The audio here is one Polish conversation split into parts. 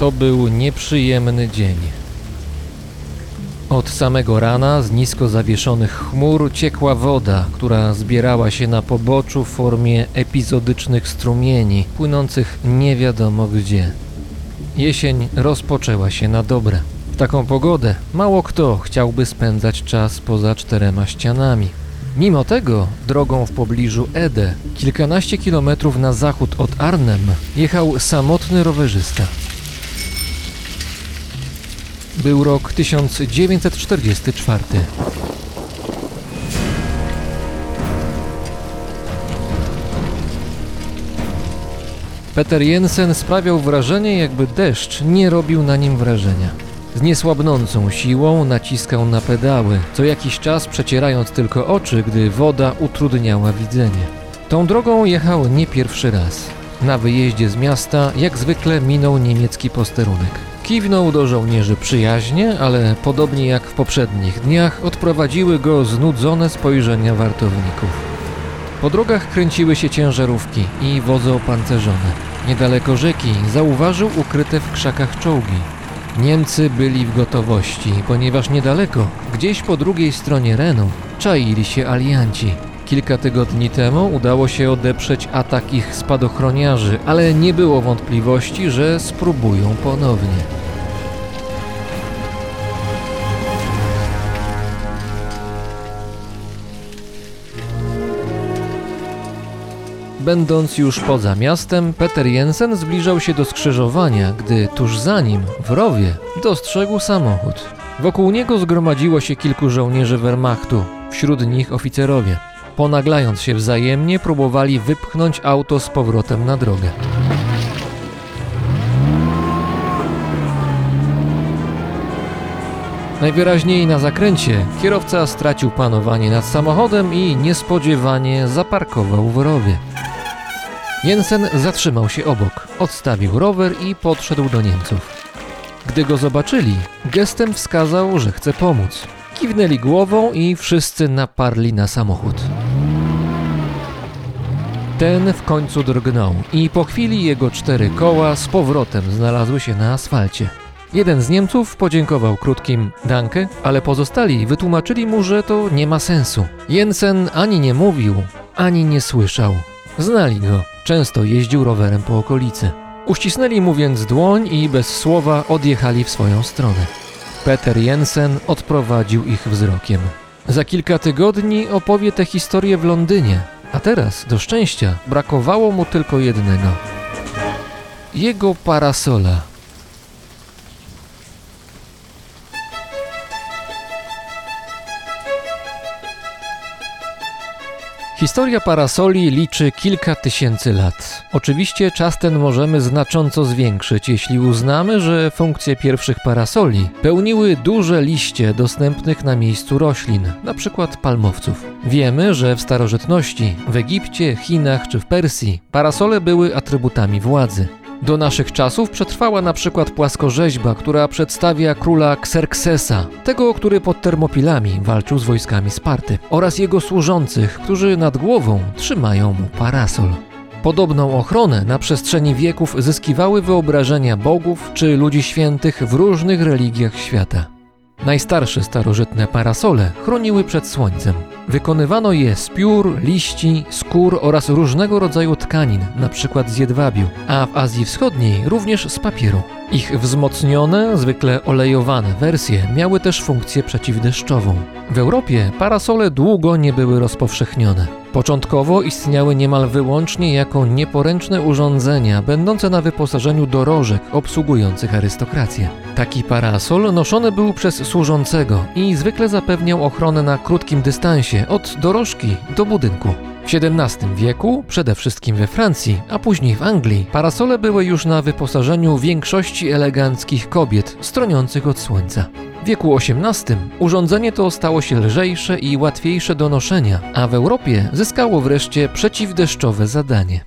To był nieprzyjemny dzień. Od samego rana z nisko zawieszonych chmur ciekła woda, która zbierała się na poboczu w formie epizodycznych strumieni, płynących nie wiadomo gdzie. Jesień rozpoczęła się na dobre. W taką pogodę mało kto chciałby spędzać czas poza czterema ścianami. Mimo tego drogą w pobliżu Ede, kilkanaście kilometrów na zachód od Arnhem, jechał samotny rowerzysta. Był rok 1944. Peter Jensen sprawiał wrażenie, jakby deszcz nie robił na nim wrażenia. Z niesłabnącą siłą naciskał na pedały, co jakiś czas przecierając tylko oczy, gdy woda utrudniała widzenie. Tą drogą jechał nie pierwszy raz. Na wyjeździe z miasta jak zwykle minął niemiecki posterunek. Kiwnął do żołnierzy przyjaźnie, ale podobnie jak w poprzednich dniach odprowadziły go znudzone spojrzenia wartowników. Po drogach kręciły się ciężarówki i wozy opancerzone. Niedaleko rzeki zauważył ukryte w krzakach czołgi. Niemcy byli w gotowości, ponieważ niedaleko, gdzieś po drugiej stronie Renu, czaili się alianci. Kilka tygodni temu udało się odeprzeć atak ich spadochroniarzy, ale nie było wątpliwości, że spróbują ponownie. Będąc już poza miastem, Peter Jensen zbliżał się do skrzyżowania, gdy tuż za nim, w rowie, dostrzegł samochód. Wokół niego zgromadziło się kilku żołnierzy Wehrmachtu, wśród nich oficerowie. Ponaglając się wzajemnie, próbowali wypchnąć auto z powrotem na drogę. Najwyraźniej na zakręcie kierowca stracił panowanie nad samochodem i niespodziewanie zaparkował w rowie. Jensen zatrzymał się obok, odstawił rower i podszedł do Niemców. Gdy go zobaczyli, gestem wskazał, że chce pomóc. Kiwnęli głową i wszyscy naparli na samochód. Ten w końcu drgnął i po chwili jego cztery koła z powrotem znalazły się na asfalcie. Jeden z Niemców podziękował krótkim danke, ale pozostali wytłumaczyli mu, że to nie ma sensu. Jensen ani nie mówił, ani nie słyszał. Znali go, często jeździł rowerem po okolicy. Uścisnęli mu więc dłoń i bez słowa odjechali w swoją stronę. Peter Jensen odprowadził ich wzrokiem. Za kilka tygodni opowie tę historię w Londynie, a teraz, do szczęścia, brakowało mu tylko jednego. Jego parasola. Historia parasoli liczy kilka tysięcy lat. Oczywiście czas ten możemy znacząco zwiększyć, jeśli uznamy, że funkcje pierwszych parasoli pełniły duże liście dostępnych na miejscu roślin, np. palmowców. Wiemy, że w starożytności, w Egipcie, Chinach czy w Persji parasole były atrybutami władzy. Do naszych czasów przetrwała na przykład płaskorzeźba, która przedstawia króla Xerxesa, tego, który pod Termopilami walczył z wojskami Sparty, oraz jego służących, którzy nad głową trzymają mu parasol. Podobną ochronę na przestrzeni wieków zyskiwały wyobrażenia bogów czy ludzi świętych w różnych religiach świata. Najstarsze starożytne parasole chroniły przed słońcem. Wykonywano je z piór, liści, skór oraz różnego rodzaju tkanin, np. z jedwabiu, a w Azji Wschodniej również z papieru. Ich wzmocnione, zwykle olejowane wersje miały też funkcję przeciwdeszczową. W Europie parasole długo nie były rozpowszechnione. Początkowo istniały niemal wyłącznie jako nieporęczne urządzenia będące na wyposażeniu dorożek obsługujących arystokrację. Taki parasol noszony był przez służącego i zwykle zapewniał ochronę na krótkim dystansie od dorożki do budynku. W XVII wieku, przede wszystkim we Francji, a później w Anglii, parasole były już na wyposażeniu większości eleganckich kobiet stroniących od słońca. W wieku XVIII urządzenie to stało się lżejsze i łatwiejsze do noszenia, a w Europie zyskało wreszcie przeciwdeszczowe zadanie.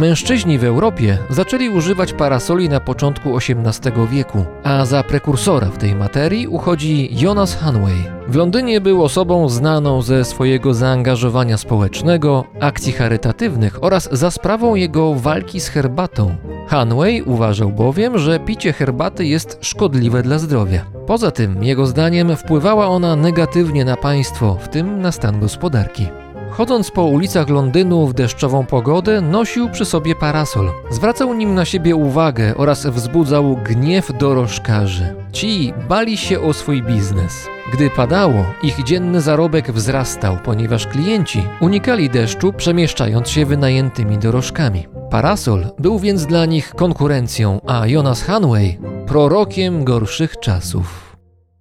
Mężczyźni w Europie zaczęli używać parasoli na początku XVIII wieku, a za prekursora w tej materii uchodzi Jonas Hanway. W Londynie był osobą znaną ze swojego zaangażowania społecznego, akcji charytatywnych oraz za sprawą jego walki z herbatą. Hanway uważał bowiem, że picie herbaty jest szkodliwe dla zdrowia. Poza tym, jego zdaniem, wpływała ona negatywnie na państwo, w tym na stan gospodarki. Chodząc po ulicach Londynu w deszczową pogodę, nosił przy sobie parasol. Zwracał nim na siebie uwagę oraz wzbudzał gniew dorożkarzy. Ci bali się o swój biznes. Gdy padało, ich dzienny zarobek wzrastał, ponieważ klienci unikali deszczu, przemieszczając się wynajętymi dorożkami. Parasol był więc dla nich konkurencją, a Jonas Hanway prorokiem gorszych czasów.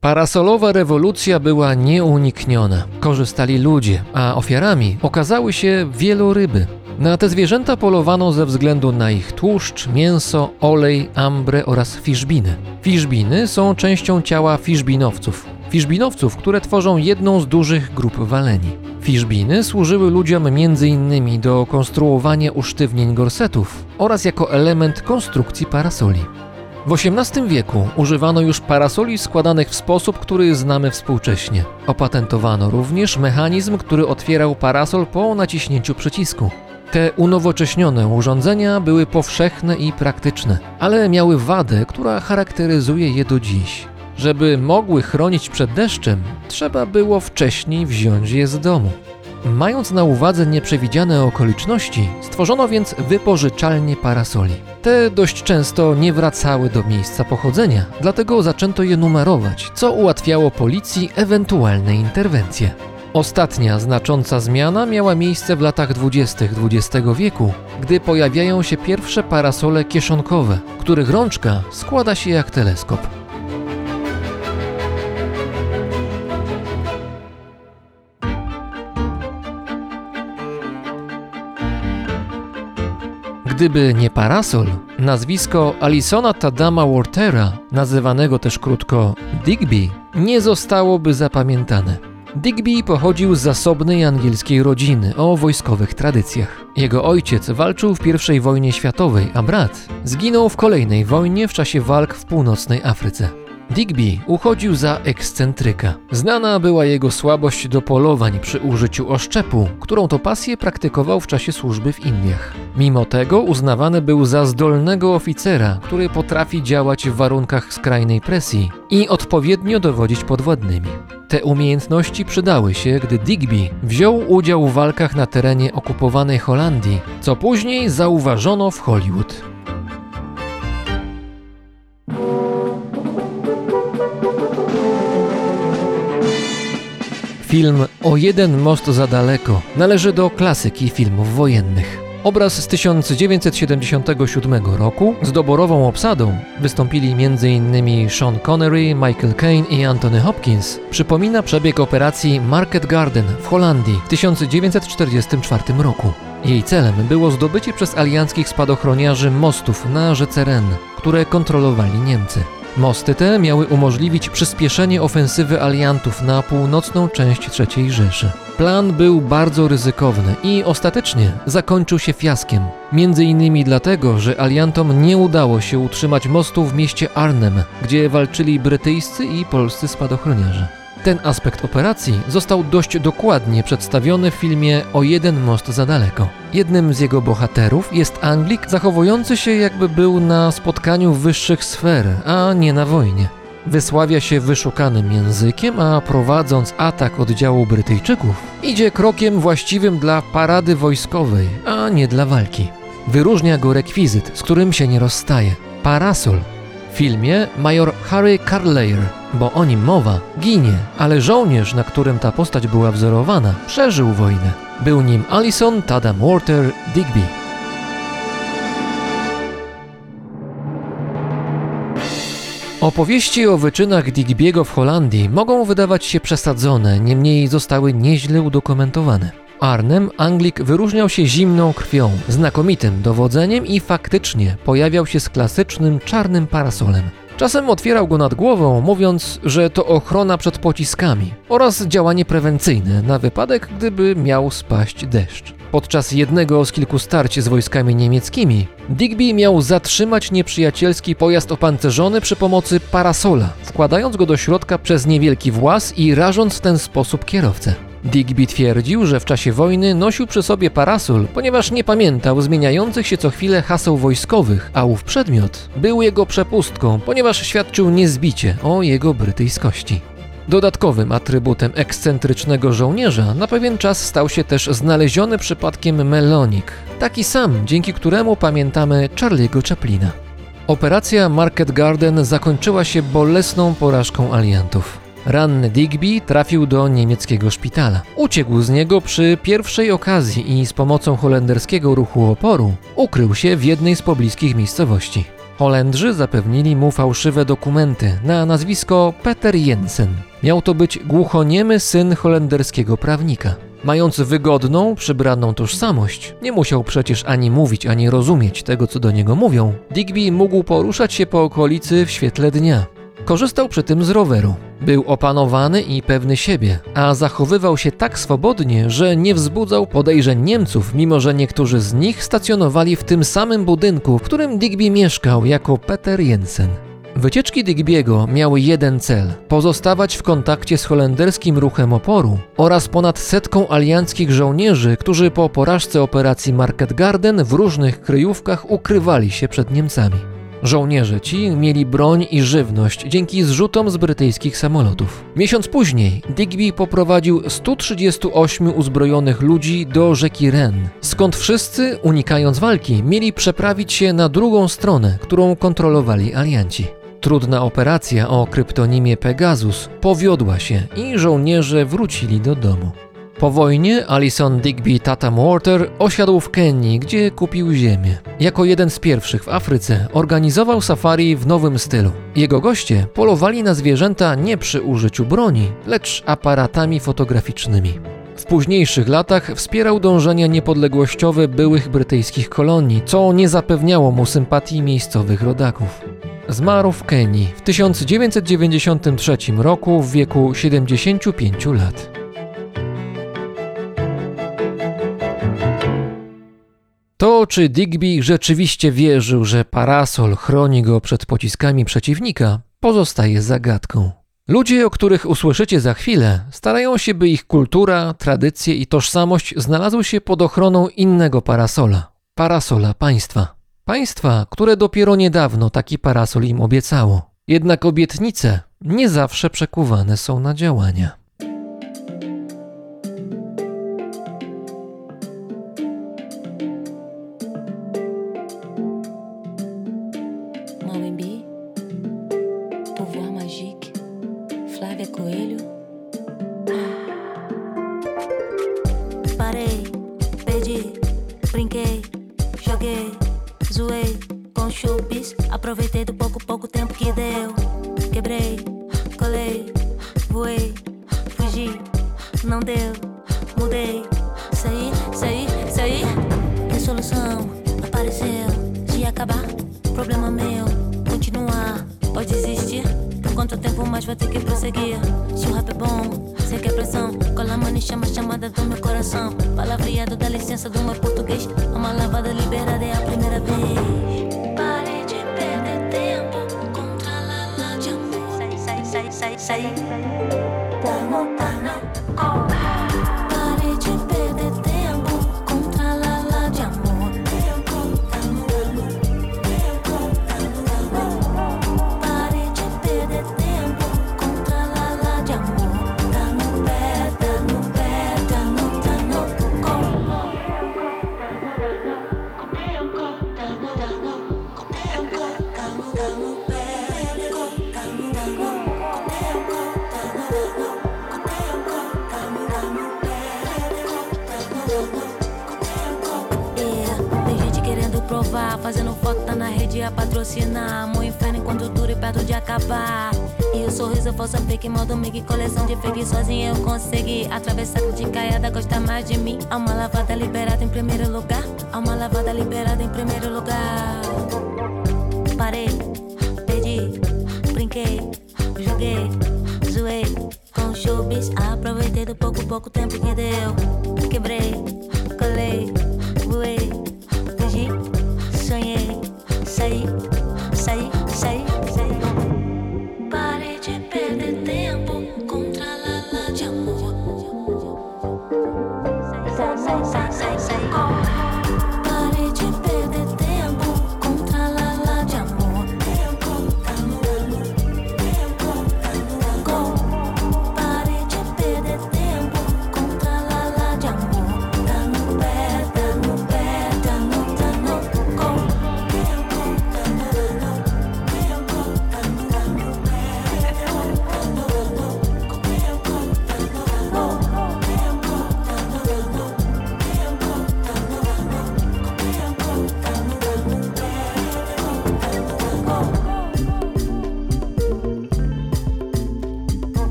Parasolowa rewolucja była nieunikniona. Korzystali ludzie, a ofiarami okazały się wieloryby. Na te zwierzęta polowano ze względu na ich tłuszcz, mięso, olej, ambrę oraz fiszbiny. Fiszbiny są częścią ciała fiszbinowców. Fiszbinowców, które tworzą jedną z dużych grup waleni. Fiszbiny służyły ludziom m.in. do konstruowania usztywnień gorsetów oraz jako element konstrukcji parasoli. W XVIII wieku używano już parasoli składanych w sposób, który znamy współcześnie. Opatentowano również mechanizm, który otwierał parasol po naciśnięciu przycisku. Te unowocześnione urządzenia były powszechne i praktyczne, ale miały wadę, która charakteryzuje je do dziś. Żeby mogły chronić przed deszczem, trzeba było wcześniej wziąć je z domu. Mając na uwadze nieprzewidziane okoliczności, stworzono więc wypożyczalnie parasoli. Te dość często nie wracały do miejsca pochodzenia, dlatego zaczęto je numerować, co ułatwiało policji ewentualne interwencje. Ostatnia znacząca zmiana miała miejsce w latach 20. XX wieku, gdy pojawiają się pierwsze parasole kieszonkowe, których rączka składa się jak teleskop. Gdyby nie parasol, nazwisko Alisona Tadama Wartera, nazywanego też krótko Digby, nie zostałoby zapamiętane. Digby pochodził z zasobnej angielskiej rodziny o wojskowych tradycjach. Jego ojciec walczył w I wojnie światowej, a brat zginął w kolejnej wojnie w czasie walk w północnej Afryce. Digby uchodził za ekscentryka. Znana była jego słabość do polowań przy użyciu oszczepu, którą to pasję praktykował w czasie służby w Indiach. Mimo tego uznawany był za zdolnego oficera, który potrafi działać w warunkach skrajnej presji i odpowiednio dowodzić podwładnymi. Te umiejętności przydały się, gdy Digby wziął udział w walkach na terenie okupowanej Holandii, co później zauważono w Hollywood. Film O jeden most za daleko należy do klasyki filmów wojennych. Obraz z 1977 roku z doborową obsadą wystąpili m.in. Sean Connery, Michael Caine i Anthony Hopkins. Przypomina przebieg operacji Market Garden w Holandii w 1944 roku. Jej celem było zdobycie przez alianckich spadochroniarzy mostów na rzece Ren, które kontrolowali Niemcy. Mosty te miały umożliwić przyspieszenie ofensywy aliantów na północną część III Rzeszy. Plan był bardzo ryzykowny i ostatecznie zakończył się fiaskiem. Między innymi dlatego, że aliantom nie udało się utrzymać mostu w mieście Arnhem, gdzie walczyli brytyjscy i polscy spadochroniarze. Ten aspekt operacji został dość dokładnie przedstawiony w filmie O jeden most za daleko. Jednym z jego bohaterów jest Anglik zachowujący się jakby był na spotkaniu wyższych sfer, a nie na wojnie. Wysławia się wyszukanym językiem, a prowadząc atak oddziału Brytyjczyków, idzie krokiem właściwym dla parady wojskowej, a nie dla walki. Wyróżnia go rekwizyt, z którym się nie rozstaje parasol. W filmie major Harry Carlayer, bo o nim mowa, ginie, ale żołnierz, na którym ta postać była wzorowana, przeżył wojnę. Był nim Alison Tadam Walter Digby. Opowieści o wyczynach Digbiego w Holandii mogą wydawać się przesadzone, niemniej zostały nieźle udokumentowane. Arnem Anglik wyróżniał się zimną krwią, znakomitym dowodzeniem i faktycznie pojawiał się z klasycznym czarnym parasolem. Czasem otwierał go nad głową, mówiąc, że to ochrona przed pociskami oraz działanie prewencyjne na wypadek, gdyby miał spaść deszcz. Podczas jednego z kilku starć z wojskami niemieckimi, Digby miał zatrzymać nieprzyjacielski pojazd opancerzony przy pomocy parasola, wkładając go do środka przez niewielki włas i rażąc w ten sposób kierowcę. Digby twierdził, że w czasie wojny nosił przy sobie parasol, ponieważ nie pamiętał zmieniających się co chwilę haseł wojskowych, a ów przedmiot był jego przepustką, ponieważ świadczył niezbicie o jego brytyjskości. Dodatkowym atrybutem ekscentrycznego żołnierza na pewien czas stał się też znaleziony przypadkiem melonik, taki sam, dzięki któremu pamiętamy Charlie'ego Chaplina. Operacja Market Garden zakończyła się bolesną porażką aliantów. Ranny Digby trafił do niemieckiego szpitala. Uciekł z niego przy pierwszej okazji i z pomocą holenderskiego ruchu oporu ukrył się w jednej z pobliskich miejscowości. Holendrzy zapewnili mu fałszywe dokumenty na nazwisko Peter Jensen. Miał to być głuchoniemy syn holenderskiego prawnika. Mając wygodną, przybraną tożsamość, nie musiał przecież ani mówić, ani rozumieć tego, co do niego mówią. Digby mógł poruszać się po okolicy w świetle dnia. Korzystał przy tym z roweru. Był opanowany i pewny siebie, a zachowywał się tak swobodnie, że nie wzbudzał podejrzeń Niemców, mimo że niektórzy z nich stacjonowali w tym samym budynku, w którym Digby mieszkał jako Peter Jensen. Wycieczki Digbiego miały jeden cel: pozostawać w kontakcie z holenderskim ruchem oporu oraz ponad setką alianckich żołnierzy, którzy po porażce operacji Market Garden w różnych kryjówkach ukrywali się przed Niemcami. Żołnierze ci mieli broń i żywność dzięki zrzutom z brytyjskich samolotów. Miesiąc później Digby poprowadził 138 uzbrojonych ludzi do rzeki Ren, skąd wszyscy, unikając walki, mieli przeprawić się na drugą stronę, którą kontrolowali alianci. Trudna operacja o kryptonimie Pegasus powiodła się i żołnierze wrócili do domu. Po wojnie Alison Digby Tatam Water osiadł w Kenii, gdzie kupił ziemię. Jako jeden z pierwszych w Afryce organizował safari w nowym stylu. Jego goście polowali na zwierzęta nie przy użyciu broni, lecz aparatami fotograficznymi. W późniejszych latach wspierał dążenia niepodległościowe byłych brytyjskich kolonii, co nie zapewniało mu sympatii miejscowych rodaków. Zmarł w Kenii w 1993 roku w wieku 75 lat. To, czy Digby rzeczywiście wierzył, że parasol chroni go przed pociskami przeciwnika, pozostaje zagadką. Ludzie, o których usłyszycie za chwilę, starają się, by ich kultura, tradycje i tożsamość znalazły się pod ochroną innego parasola parasola państwa. Państwa, które dopiero niedawno taki parasol im obiecało. Jednak obietnice nie zawsze przekuwane są na działania. Mauembi, Pouvoir Magique, Flávia Coelho.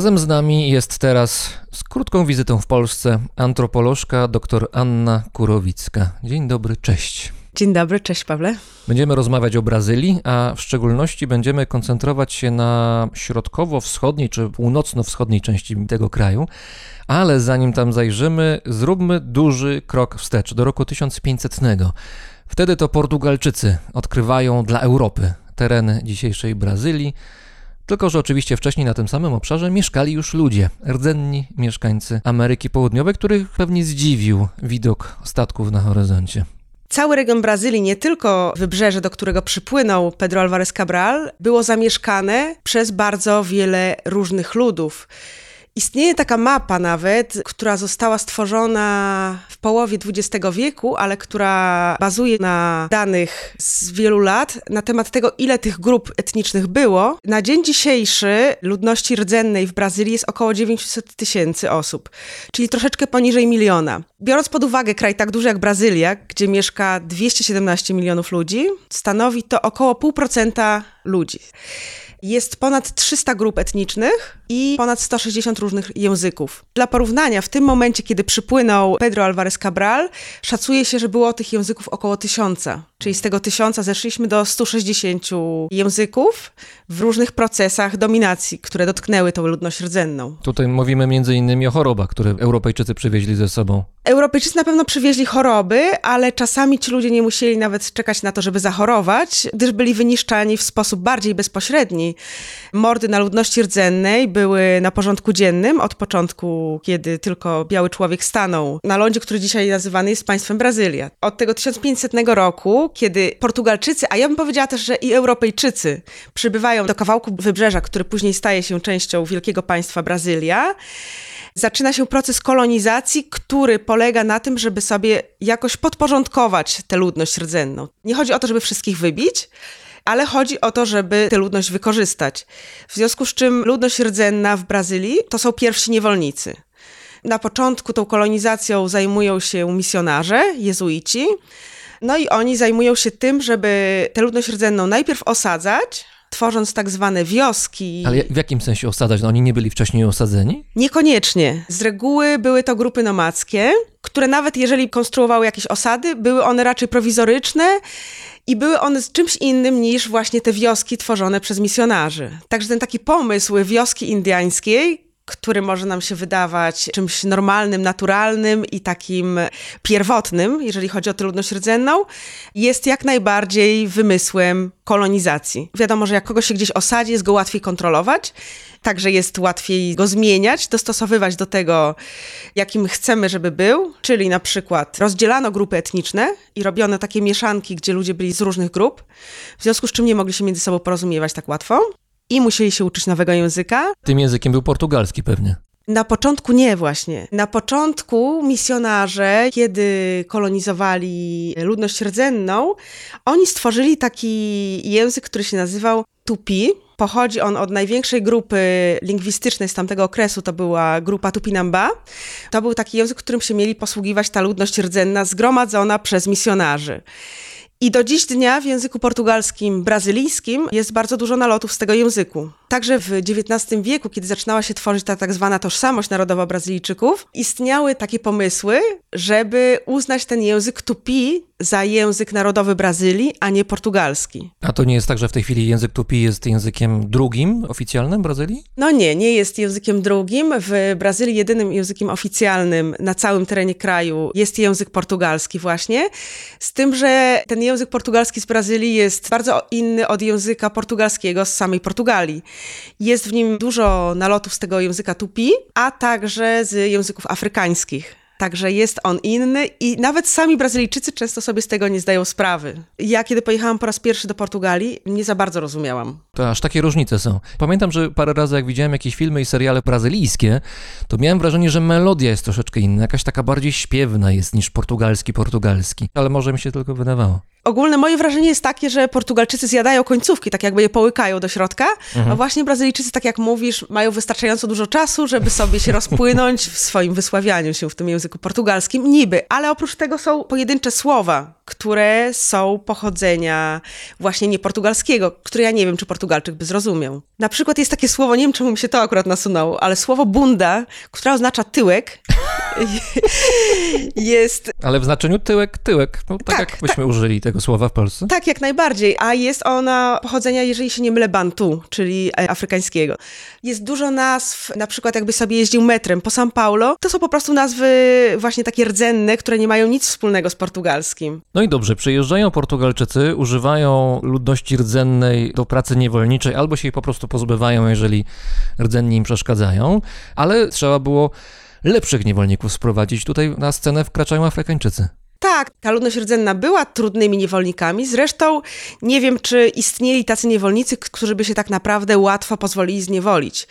Razem z nami jest teraz z krótką wizytą w Polsce antropolożka dr Anna Kurowicka. Dzień dobry, cześć. Dzień dobry, cześć Pawle. Będziemy rozmawiać o Brazylii, a w szczególności będziemy koncentrować się na środkowo-wschodniej czy północno-wschodniej części tego kraju. Ale zanim tam zajrzymy, zróbmy duży krok wstecz do roku 1500. Wtedy to Portugalczycy odkrywają dla Europy tereny dzisiejszej Brazylii. Tylko, że oczywiście wcześniej na tym samym obszarze mieszkali już ludzie, rdzenni mieszkańcy Ameryki Południowej, których pewnie zdziwił widok statków na horyzoncie. Cały region Brazylii, nie tylko wybrzeże, do którego przypłynął Pedro Álvarez Cabral, było zamieszkane przez bardzo wiele różnych ludów. Istnieje taka mapa nawet, która została stworzona w połowie XX wieku, ale która bazuje na danych z wielu lat na temat tego, ile tych grup etnicznych było. Na dzień dzisiejszy ludności rdzennej w Brazylii jest około 900 tysięcy osób, czyli troszeczkę poniżej miliona. Biorąc pod uwagę kraj tak duży jak Brazylia, gdzie mieszka 217 milionów ludzi, stanowi to około 0,5% ludzi. Jest ponad 300 grup etnicznych i ponad 160 różnych języków. Dla porównania, w tym momencie, kiedy przypłynął Pedro Álvarez Cabral, szacuje się, że było tych języków około tysiąca. Czyli z tego tysiąca zeszliśmy do 160 języków w różnych procesach dominacji, które dotknęły tą ludność rdzenną. Tutaj mówimy między innymi o chorobach, które Europejczycy przywieźli ze sobą. Europejczycy na pewno przywieźli choroby, ale czasami ci ludzie nie musieli nawet czekać na to, żeby zachorować, gdyż byli wyniszczani w sposób bardziej bezpośredni. Mordy na ludności rdzennej były na porządku dziennym od początku, kiedy tylko biały człowiek stanął na lądzie, który dzisiaj nazywany jest państwem Brazylia. Od tego 1500 roku, kiedy Portugalczycy, a ja bym powiedziała też, że i Europejczycy przybywają do kawałku wybrzeża, który później staje się częścią wielkiego państwa Brazylia, zaczyna się proces kolonizacji, który polega na tym, żeby sobie jakoś podporządkować tę ludność rdzenną. Nie chodzi o to, żeby wszystkich wybić, ale chodzi o to, żeby tę ludność wykorzystać. W związku z czym ludność rdzenna w Brazylii to są pierwsi niewolnicy. Na początku tą kolonizacją zajmują się misjonarze, jezuici, no i oni zajmują się tym, żeby tę ludność rdzenną najpierw osadzać, tworząc tak zwane wioski. Ale w jakim sensie osadzać? No, oni nie byli wcześniej osadzeni? Niekoniecznie. Z reguły były to grupy nomadzkie, które nawet jeżeli konstruowały jakieś osady, były one raczej prowizoryczne i były one z czymś innym niż właśnie te wioski tworzone przez misjonarzy. Także ten taki pomysł wioski indyjskiej, który może nam się wydawać czymś normalnym, naturalnym i takim pierwotnym, jeżeli chodzi o tę ludność rdzenną, jest jak najbardziej wymysłem kolonizacji. Wiadomo, że jak kogoś się gdzieś osadzi, jest go łatwiej kontrolować, także jest łatwiej go zmieniać, dostosowywać do tego, jakim chcemy, żeby był, czyli na przykład rozdzielano grupy etniczne i robiono takie mieszanki, gdzie ludzie byli z różnych grup, w związku z czym nie mogli się między sobą porozumiewać tak łatwo i musieli się uczyć nowego języka. Tym językiem był portugalski pewnie. Na początku nie właśnie. Na początku misjonarze, kiedy kolonizowali ludność rdzenną, oni stworzyli taki język, który się nazywał Tupi. Pochodzi on od największej grupy lingwistycznej z tamtego okresu, to była grupa Tupinamba. To był taki język, którym się mieli posługiwać ta ludność rdzenna zgromadzona przez misjonarzy. I do dziś dnia w języku portugalskim, brazylijskim jest bardzo dużo nalotów z tego języku. Także w XIX wieku, kiedy zaczynała się tworzyć ta tak zwana tożsamość narodowa Brazylijczyków, istniały takie pomysły, żeby uznać ten język tupi za język narodowy Brazylii, a nie portugalski. A to nie jest tak, że w tej chwili język tupi jest językiem drugim oficjalnym Brazylii? No nie, nie jest językiem drugim. W Brazylii jedynym językiem oficjalnym na całym terenie kraju jest język portugalski właśnie. Z tym, że ten język portugalski z Brazylii jest bardzo inny od języka portugalskiego z samej Portugalii. Jest w nim dużo nalotów z tego języka tupi, a także z języków afrykańskich. Także jest on inny i nawet sami Brazylijczycy często sobie z tego nie zdają sprawy. Ja, kiedy pojechałam po raz pierwszy do Portugalii, nie za bardzo rozumiałam. To aż takie różnice są. Pamiętam, że parę razy jak widziałem jakieś filmy i seriale brazylijskie, to miałem wrażenie, że melodia jest troszeczkę inna, jakaś taka bardziej śpiewna jest niż portugalski, portugalski. Ale może mi się tylko wydawało. Ogólne moje wrażenie jest takie, że Portugalczycy zjadają końcówki, tak jakby je połykają do środka, a właśnie Brazylijczycy, tak jak mówisz, mają wystarczająco dużo czasu, żeby sobie się rozpłynąć w swoim wysławianiu się w tym języku portugalskim, niby. Ale oprócz tego są pojedyncze słowa, które są pochodzenia właśnie nie portugalskiego, które ja nie wiem, czy Portugalczyk by zrozumiał. Na przykład jest takie słowo, nie wiem, czemu mi się to akurat nasunęło, ale słowo bunda, które oznacza tyłek, jest Ale w znaczeniu tyłek, tyłek. No tak, Tak, jak byśmy użyli tego słowa w Polsce. Tak, jak najbardziej. A jest ona pochodzenia, jeżeli się nie mylę, bantu, czyli e, afrykańskiego. Jest dużo nazw, na przykład jakby sobie jeździł metrem po São Paulo, to są po prostu nazwy właśnie takie rdzenne, które nie mają nic wspólnego z portugalskim. No i dobrze, przyjeżdżają Portugalczycy, używają ludności rdzennej do pracy niewolniczej, albo się jej po prostu pozbywają, jeżeli rdzenni im przeszkadzają, ale trzeba było lepszych niewolników sprowadzić. Tutaj na scenę wkraczają Afrykańczycy. Tak, ta ludność rdzenna była trudnymi niewolnikami. Zresztą nie wiem, czy istnieli tacy niewolnicy, którzy by się tak naprawdę łatwo pozwolili zniewolić.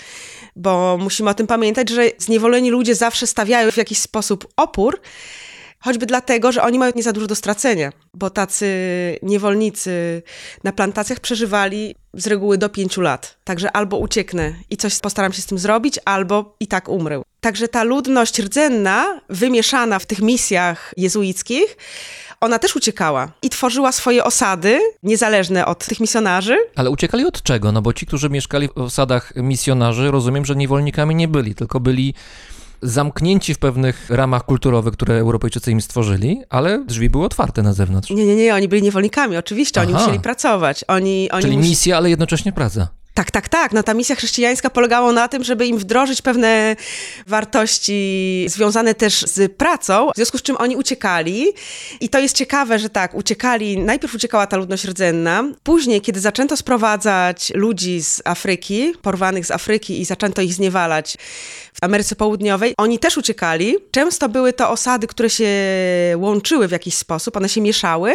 Bo musimy o tym pamiętać, że zniewoleni ludzie zawsze stawiają w jakiś sposób opór, choćby dlatego, że oni mają nie za dużo do stracenia. Bo tacy niewolnicy na plantacjach przeżywali z reguły do pięciu lat. Także albo ucieknę i coś postaram się z tym zrobić, albo i tak umrę. Także ta ludność rdzenna, wymieszana w tych misjach jezuickich, ona też uciekała i tworzyła swoje osady, niezależne od tych misjonarzy. Ale uciekali od czego? No bo ci, którzy mieszkali w osadach misjonarzy, rozumiem, że niewolnikami nie byli, tylko byli zamknięci w pewnych ramach kulturowych, które Europejczycy im stworzyli, ale drzwi były otwarte na zewnątrz. Nie, nie, nie, oni byli niewolnikami, oczywiście, oni Aha. musieli pracować. Oni, oni Czyli musi- misja, ale jednocześnie praca. Tak, tak, tak. No ta misja chrześcijańska polegała na tym, żeby im wdrożyć pewne wartości związane też z pracą, w związku z czym oni uciekali. I to jest ciekawe, że tak, uciekali, najpierw uciekała ta ludność rdzenna, później, kiedy zaczęto sprowadzać ludzi z Afryki, porwanych z Afryki i zaczęto ich zniewalać w Ameryce Południowej, oni też uciekali. Często były to osady, które się łączyły w jakiś sposób, one się mieszały.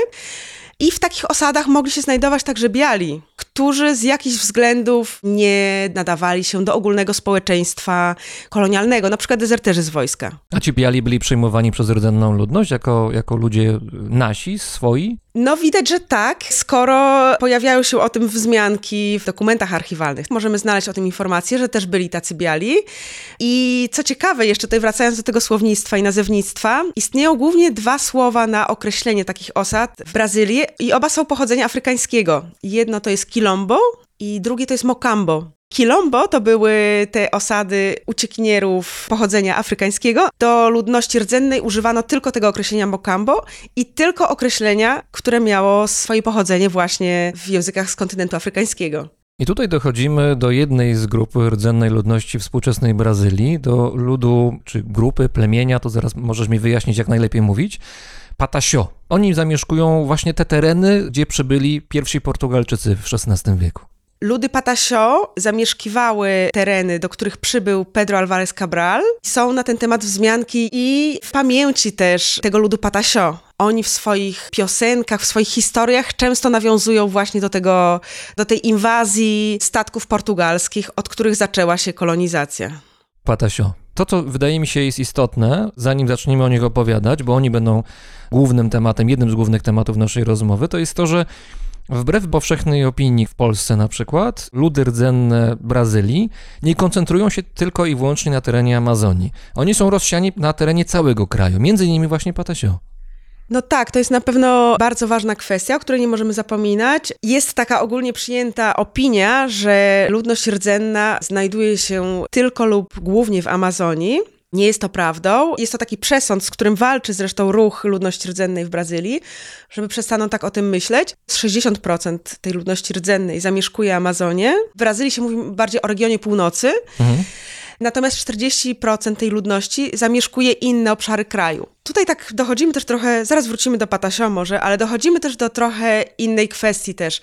I w takich osadach mogli się znajdować także biali, którzy z jakichś względów nie nadawali się do ogólnego społeczeństwa kolonialnego, na przykład dezerterzy z wojska. A ci biali byli przyjmowani przez rdzenną ludność jako, jako ludzie nasi, swoi? No widać, że tak, skoro pojawiają się o tym wzmianki w dokumentach archiwalnych. Możemy znaleźć o tym informację, że też byli tacy biali. I co ciekawe, jeszcze tutaj wracając do tego słownictwa i nazewnictwa, istnieją głównie dwa słowa na określenie takich osad w Brazylii i oba są pochodzenia afrykańskiego. Jedno to jest quilombo i drugie to jest mocambo. Quilombo to były te osady uciekinierów pochodzenia afrykańskiego. Do ludności rdzennej używano tylko tego określenia mocambo i tylko określenia, które miało swoje pochodzenie właśnie w językach z kontynentu afrykańskiego. I tutaj dochodzimy do jednej z grup rdzennej ludności współczesnej Brazylii, do ludu czy grupy, plemienia, to zaraz możesz mi wyjaśnić, jak najlepiej mówić. Patasio. Oni zamieszkują właśnie te tereny, gdzie przybyli pierwsi Portugalczycy w XVI wieku. Ludy Patasio zamieszkiwały tereny, do których przybył Pedro Alvarez Cabral. Są na ten temat wzmianki i w pamięci też tego ludu Patasio. Oni w swoich piosenkach, w swoich historiach często nawiązują właśnie do tego, do tej inwazji statków portugalskich, od których zaczęła się kolonizacja. Patasio. To, co wydaje mi się jest istotne, zanim zaczniemy o nich opowiadać, bo oni będą głównym tematem, jednym z głównych tematów naszej rozmowy, to jest to, że Wbrew powszechnej opinii w Polsce na przykład, ludy rdzenne Brazylii nie koncentrują się tylko i wyłącznie na terenie Amazonii. Oni są rozsiani na terenie całego kraju, między innymi właśnie Patasio. No tak, to jest na pewno bardzo ważna kwestia, o której nie możemy zapominać. Jest taka ogólnie przyjęta opinia, że ludność rdzenna znajduje się tylko lub głównie w Amazonii. Nie jest to prawdą. Jest to taki przesąd, z którym walczy zresztą ruch ludności rdzennej w Brazylii, żeby przestaną tak o tym myśleć. 60% tej ludności rdzennej zamieszkuje Amazonię. W Brazylii się mówi bardziej o regionie północy. Mhm. Natomiast 40% tej ludności zamieszkuje inne obszary kraju. Tutaj tak dochodzimy też trochę, zaraz wrócimy do Patasio może, ale dochodzimy też do trochę innej kwestii też.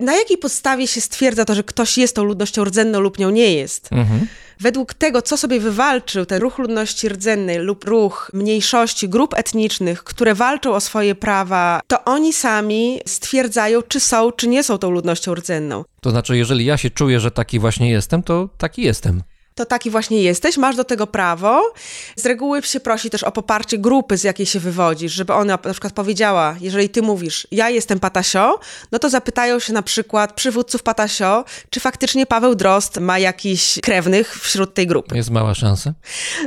Na jakiej podstawie się stwierdza to, że ktoś jest tą ludnością rdzenną lub nią nie jest? Mhm. Według tego, co sobie wywalczył ten ruch ludności rdzennej lub ruch mniejszości, grup etnicznych, które walczą o swoje prawa, to oni sami stwierdzają, czy są, czy nie są tą ludnością rdzenną. To znaczy, jeżeli ja się czuję, że taki właśnie jestem, to taki jestem. To taki właśnie jesteś, masz do tego prawo. Z reguły się prosi też o poparcie grupy, z jakiej się wywodzisz, żeby ona na przykład powiedziała, jeżeli ty mówisz, ja jestem Patasio, no to zapytają się na przykład przywódców Patasio, czy faktycznie Paweł Drozd ma jakichś krewnych wśród tej grupy. Jest mała szansa.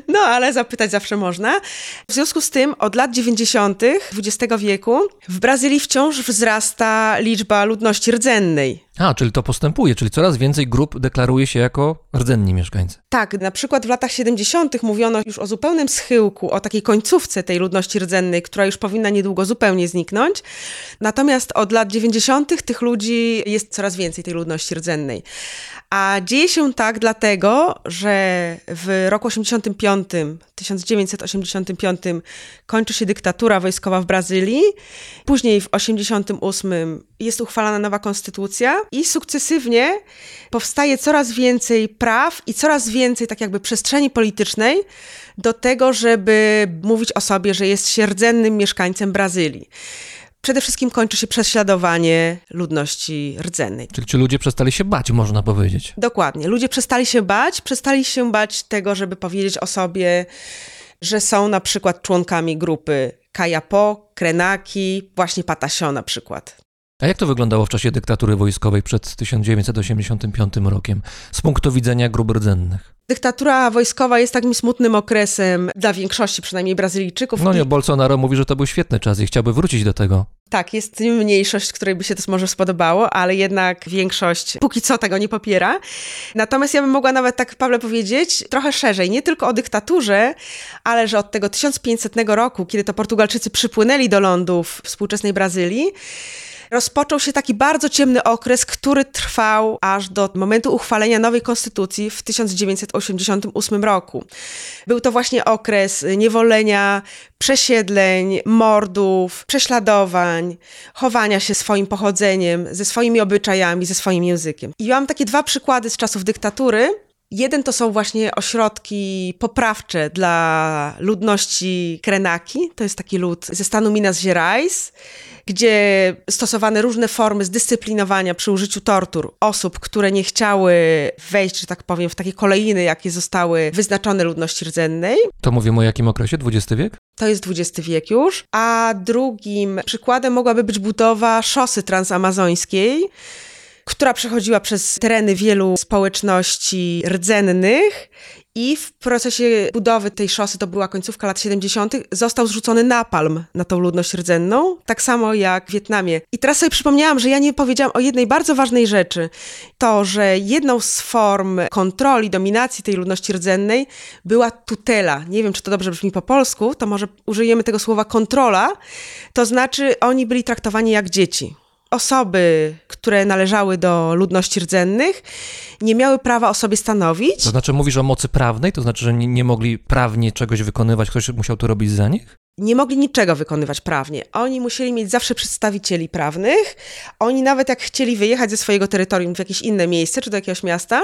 No, ale zapytać zawsze można. W związku z tym od lat 90. XX wieku w Brazylii wciąż wzrasta liczba ludności rdzennej. A, czyli to postępuje, czyli coraz więcej grup deklaruje się jako rdzenni mieszkańcy. Tak, na przykład w latach 70. mówiono już o zupełnym schyłku, o takiej końcówce tej ludności rdzennej, która już powinna niedługo zupełnie zniknąć. Natomiast od lat 90. tych ludzi jest coraz więcej, tej ludności rdzennej. A dzieje się tak dlatego, że w roku 85, 1985 kończy się dyktatura wojskowa w Brazylii. Później w 88 jest uchwalana nowa konstytucja i sukcesywnie powstaje coraz więcej praw i coraz więcej tak jakby przestrzeni politycznej do tego, żeby mówić o sobie, że jest się rdzennym mieszkańcem Brazylii. Przede wszystkim kończy się prześladowanie ludności rdzennej. Czyli ci ludzie przestali się bać, można powiedzieć. Dokładnie. Ludzie przestali się bać, przestali się bać tego, żeby powiedzieć o sobie, że są na przykład członkami grupy Kajapo, Krenaki, właśnie Patasio na przykład. A jak to wyglądało w czasie dyktatury wojskowej przed 1985 rokiem z punktu widzenia grup rdzennych? Dyktatura wojskowa jest takim smutnym okresem dla większości przynajmniej Brazylijczyków. No nie, Bolsonaro mówi, że to był świetny czas i chciałby wrócić do tego. Tak, jest mniejszość, której by się to może spodobało, ale jednak większość póki co tego nie popiera. Natomiast ja bym mogła nawet tak, Pawle, powiedzieć trochę szerzej, nie tylko o dyktaturze, ale że od tego 1500 roku, kiedy to Portugalczycy przypłynęli do lądów współczesnej Brazylii, rozpoczął się taki bardzo ciemny okres, który trwał aż do momentu uchwalenia nowej konstytucji w 1988 roku. Był to właśnie okres niewolenia, przesiedleń, mordów, prześladowań, chowania się swoim pochodzeniem, ze swoimi obyczajami, ze swoim językiem. I mam takie dwa przykłady z czasów dyktatury. Jeden to są właśnie ośrodki poprawcze dla ludności Krenaki, to jest taki lud ze stanu Minas Gerais, gdzie stosowane różne formy zdyscyplinowania przy użyciu tortur osób, które nie chciały wejść, że tak powiem, w takie kolejny, jakie zostały wyznaczone ludności rdzennej. To mówimy o jakim okresie? XX wiek? To jest XX wiek już. A drugim przykładem mogłaby być budowa szosy transamazońskiej, która przechodziła przez tereny wielu społeczności rdzennych i w procesie budowy tej szosy, to była końcówka lat 70., został zrzucony napalm na tą ludność rdzenną, tak samo jak w Wietnamie. I teraz sobie przypomniałam, że ja nie powiedziałam o jednej bardzo ważnej rzeczy. To, że jedną z form kontroli, dominacji tej ludności rdzennej była tutela. Nie wiem, czy to dobrze brzmi po polsku, to może użyjemy tego słowa kontrola. To znaczy, oni byli traktowani jak dzieci osoby, które należały do ludności rdzennych, nie miały prawa o sobie stanowić. To znaczy mówisz o mocy prawnej, to znaczy, że nie, nie mogli prawnie czegoś wykonywać, ktoś musiał to robić za nich? Nie mogli niczego wykonywać prawnie. Oni musieli mieć zawsze przedstawicieli prawnych. Oni nawet jak chcieli wyjechać ze swojego terytorium w jakieś inne miejsce czy do jakiegoś miasta,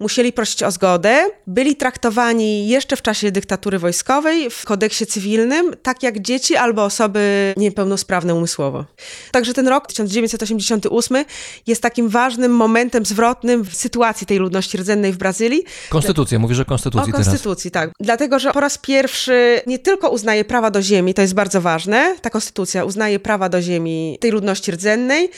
musieli prosić o zgodę. Byli traktowani jeszcze w czasie dyktatury wojskowej w kodeksie cywilnym, tak jak dzieci albo osoby niepełnosprawne umysłowo. Także ten rok 1988 jest takim ważnym momentem zwrotnym w sytuacji tej ludności rdzennej w Brazylii. Konstytucja, mówisz o konstytucji O teraz. konstytucji, tak. Dlatego, że po raz pierwszy nie tylko uznaje prawa do ziemi, to jest bardzo ważne, ta konstytucja uznaje prawa do ziemi tej ludności rdzennej,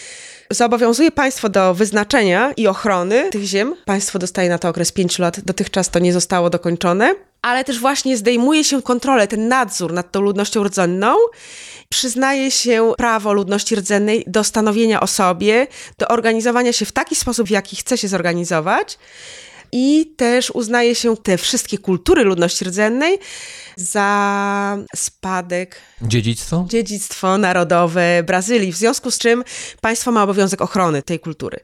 zobowiązuje państwo do wyznaczenia i ochrony tych ziem. Państwo dostaje na to okres pięciu lat, dotychczas to nie zostało dokończone. Ale też właśnie zdejmuje się kontrolę, ten nadzór nad tą ludnością rdzenną. Przyznaje się prawo ludności rdzennej do stanowienia o sobie, do organizowania się w taki sposób, w jaki chce się zorganizować. I też uznaje się te wszystkie kultury ludności rdzennej za spadek, Dziedzictwo? dziedzictwo narodowe Brazylii, w związku z czym państwo ma obowiązek ochrony tej kultury.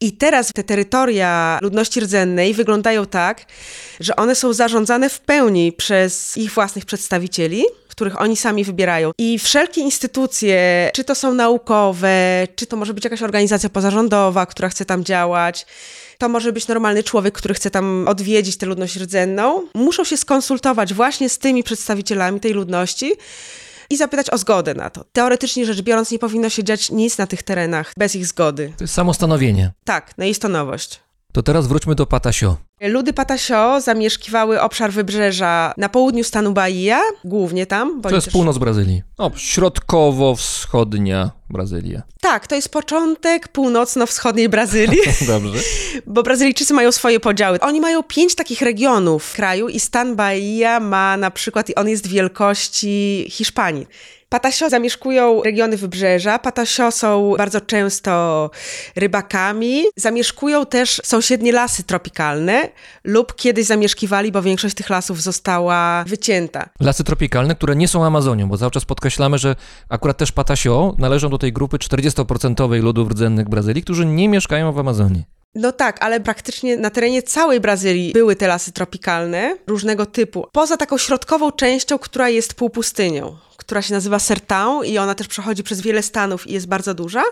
I teraz te terytoria ludności rdzennej wyglądają tak, że one są zarządzane w pełni przez ich własnych przedstawicieli, których oni sami wybierają. I wszelkie instytucje, czy to są naukowe, czy to może być jakaś organizacja pozarządowa, która chce tam działać, to może być normalny człowiek, który chce tam odwiedzić tę ludność rdzenną, muszą się skonsultować właśnie z tymi przedstawicielami tej ludności i zapytać o zgodę na to. Teoretycznie rzecz biorąc, nie powinno się dziać nic na tych terenach bez ich zgody. To jest samostanowienie. Tak, na jest to nowość. To teraz wróćmy do Patasio. Ludy Patasio zamieszkiwały obszar wybrzeża na południu stanu Bahia, głównie tam. bo To jest też- północ Brazylii. O, środkowo-wschodnia Brazylia. Tak, to jest początek północno-wschodniej Brazylii, Dobrze. bo Brazylijczycy mają swoje podziały. Oni mają pięć takich regionów w kraju i stan Bahia ma na przykład, i on jest wielkości Hiszpanii. Patasio zamieszkują regiony wybrzeża. Patasio są bardzo często rybakami. Zamieszkują też sąsiednie lasy tropikalne lub kiedyś zamieszkiwali, bo większość tych lasów została wycięta. Lasy tropikalne, które nie są Amazonią, bo cały czas podkreślamy, że akurat też Patasio należą do tej grupy 40% ludów rdzennych Brazylii, którzy nie mieszkają w Amazonii. No tak, ale praktycznie na terenie całej Brazylii były te lasy tropikalne różnego typu. Poza taką środkową częścią, która jest półpustynią, która się nazywa Sertão i ona też przechodzi przez wiele stanów i jest bardzo duża.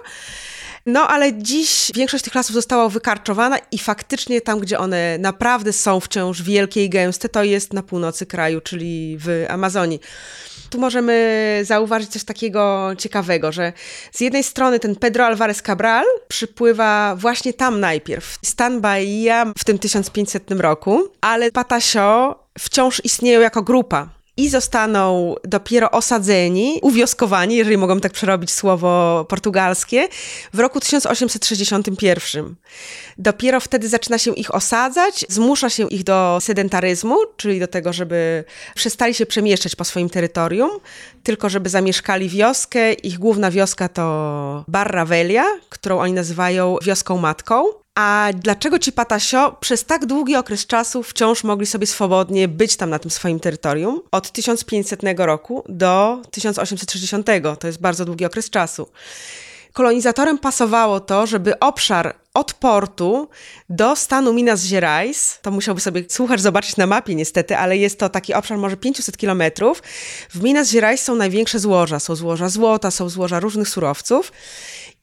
No ale dziś większość tych lasów została wykarczowana i faktycznie tam, gdzie one naprawdę są wciąż wielkie i gęste, to jest na północy kraju, czyli w Amazonii. Tu możemy zauważyć coś takiego ciekawego, że z jednej strony ten Pedro Alvarez Cabral przypływa właśnie tam najpierw, stan Bahia w tym 1500 roku, ale Patasio wciąż istnieją jako grupa. I zostaną dopiero osadzeni, uwioskowani, jeżeli mogą tak przerobić słowo portugalskie, w roku 1861. Dopiero wtedy zaczyna się ich osadzać, zmusza się ich do sedentaryzmu, czyli do tego, żeby przestali się przemieszczać po swoim terytorium, tylko żeby zamieszkali wioskę. Ich główna wioska to Barra Velha, którą oni nazywają wioską matką. A dlaczego ci Patasio przez tak długi okres czasu wciąż mogli sobie swobodnie być tam na tym swoim terytorium? Od 1500 roku do 1860. To jest bardzo długi okres czasu. Kolonizatorem pasowało to, żeby obszar od portu do stanu Minas Gerais, to musiałby sobie słuchacz zobaczyć na mapie niestety, ale jest to taki obszar może 500 kilometrów. W Minas Gerais są największe złoża, są złoża złota, są złoża różnych surowców.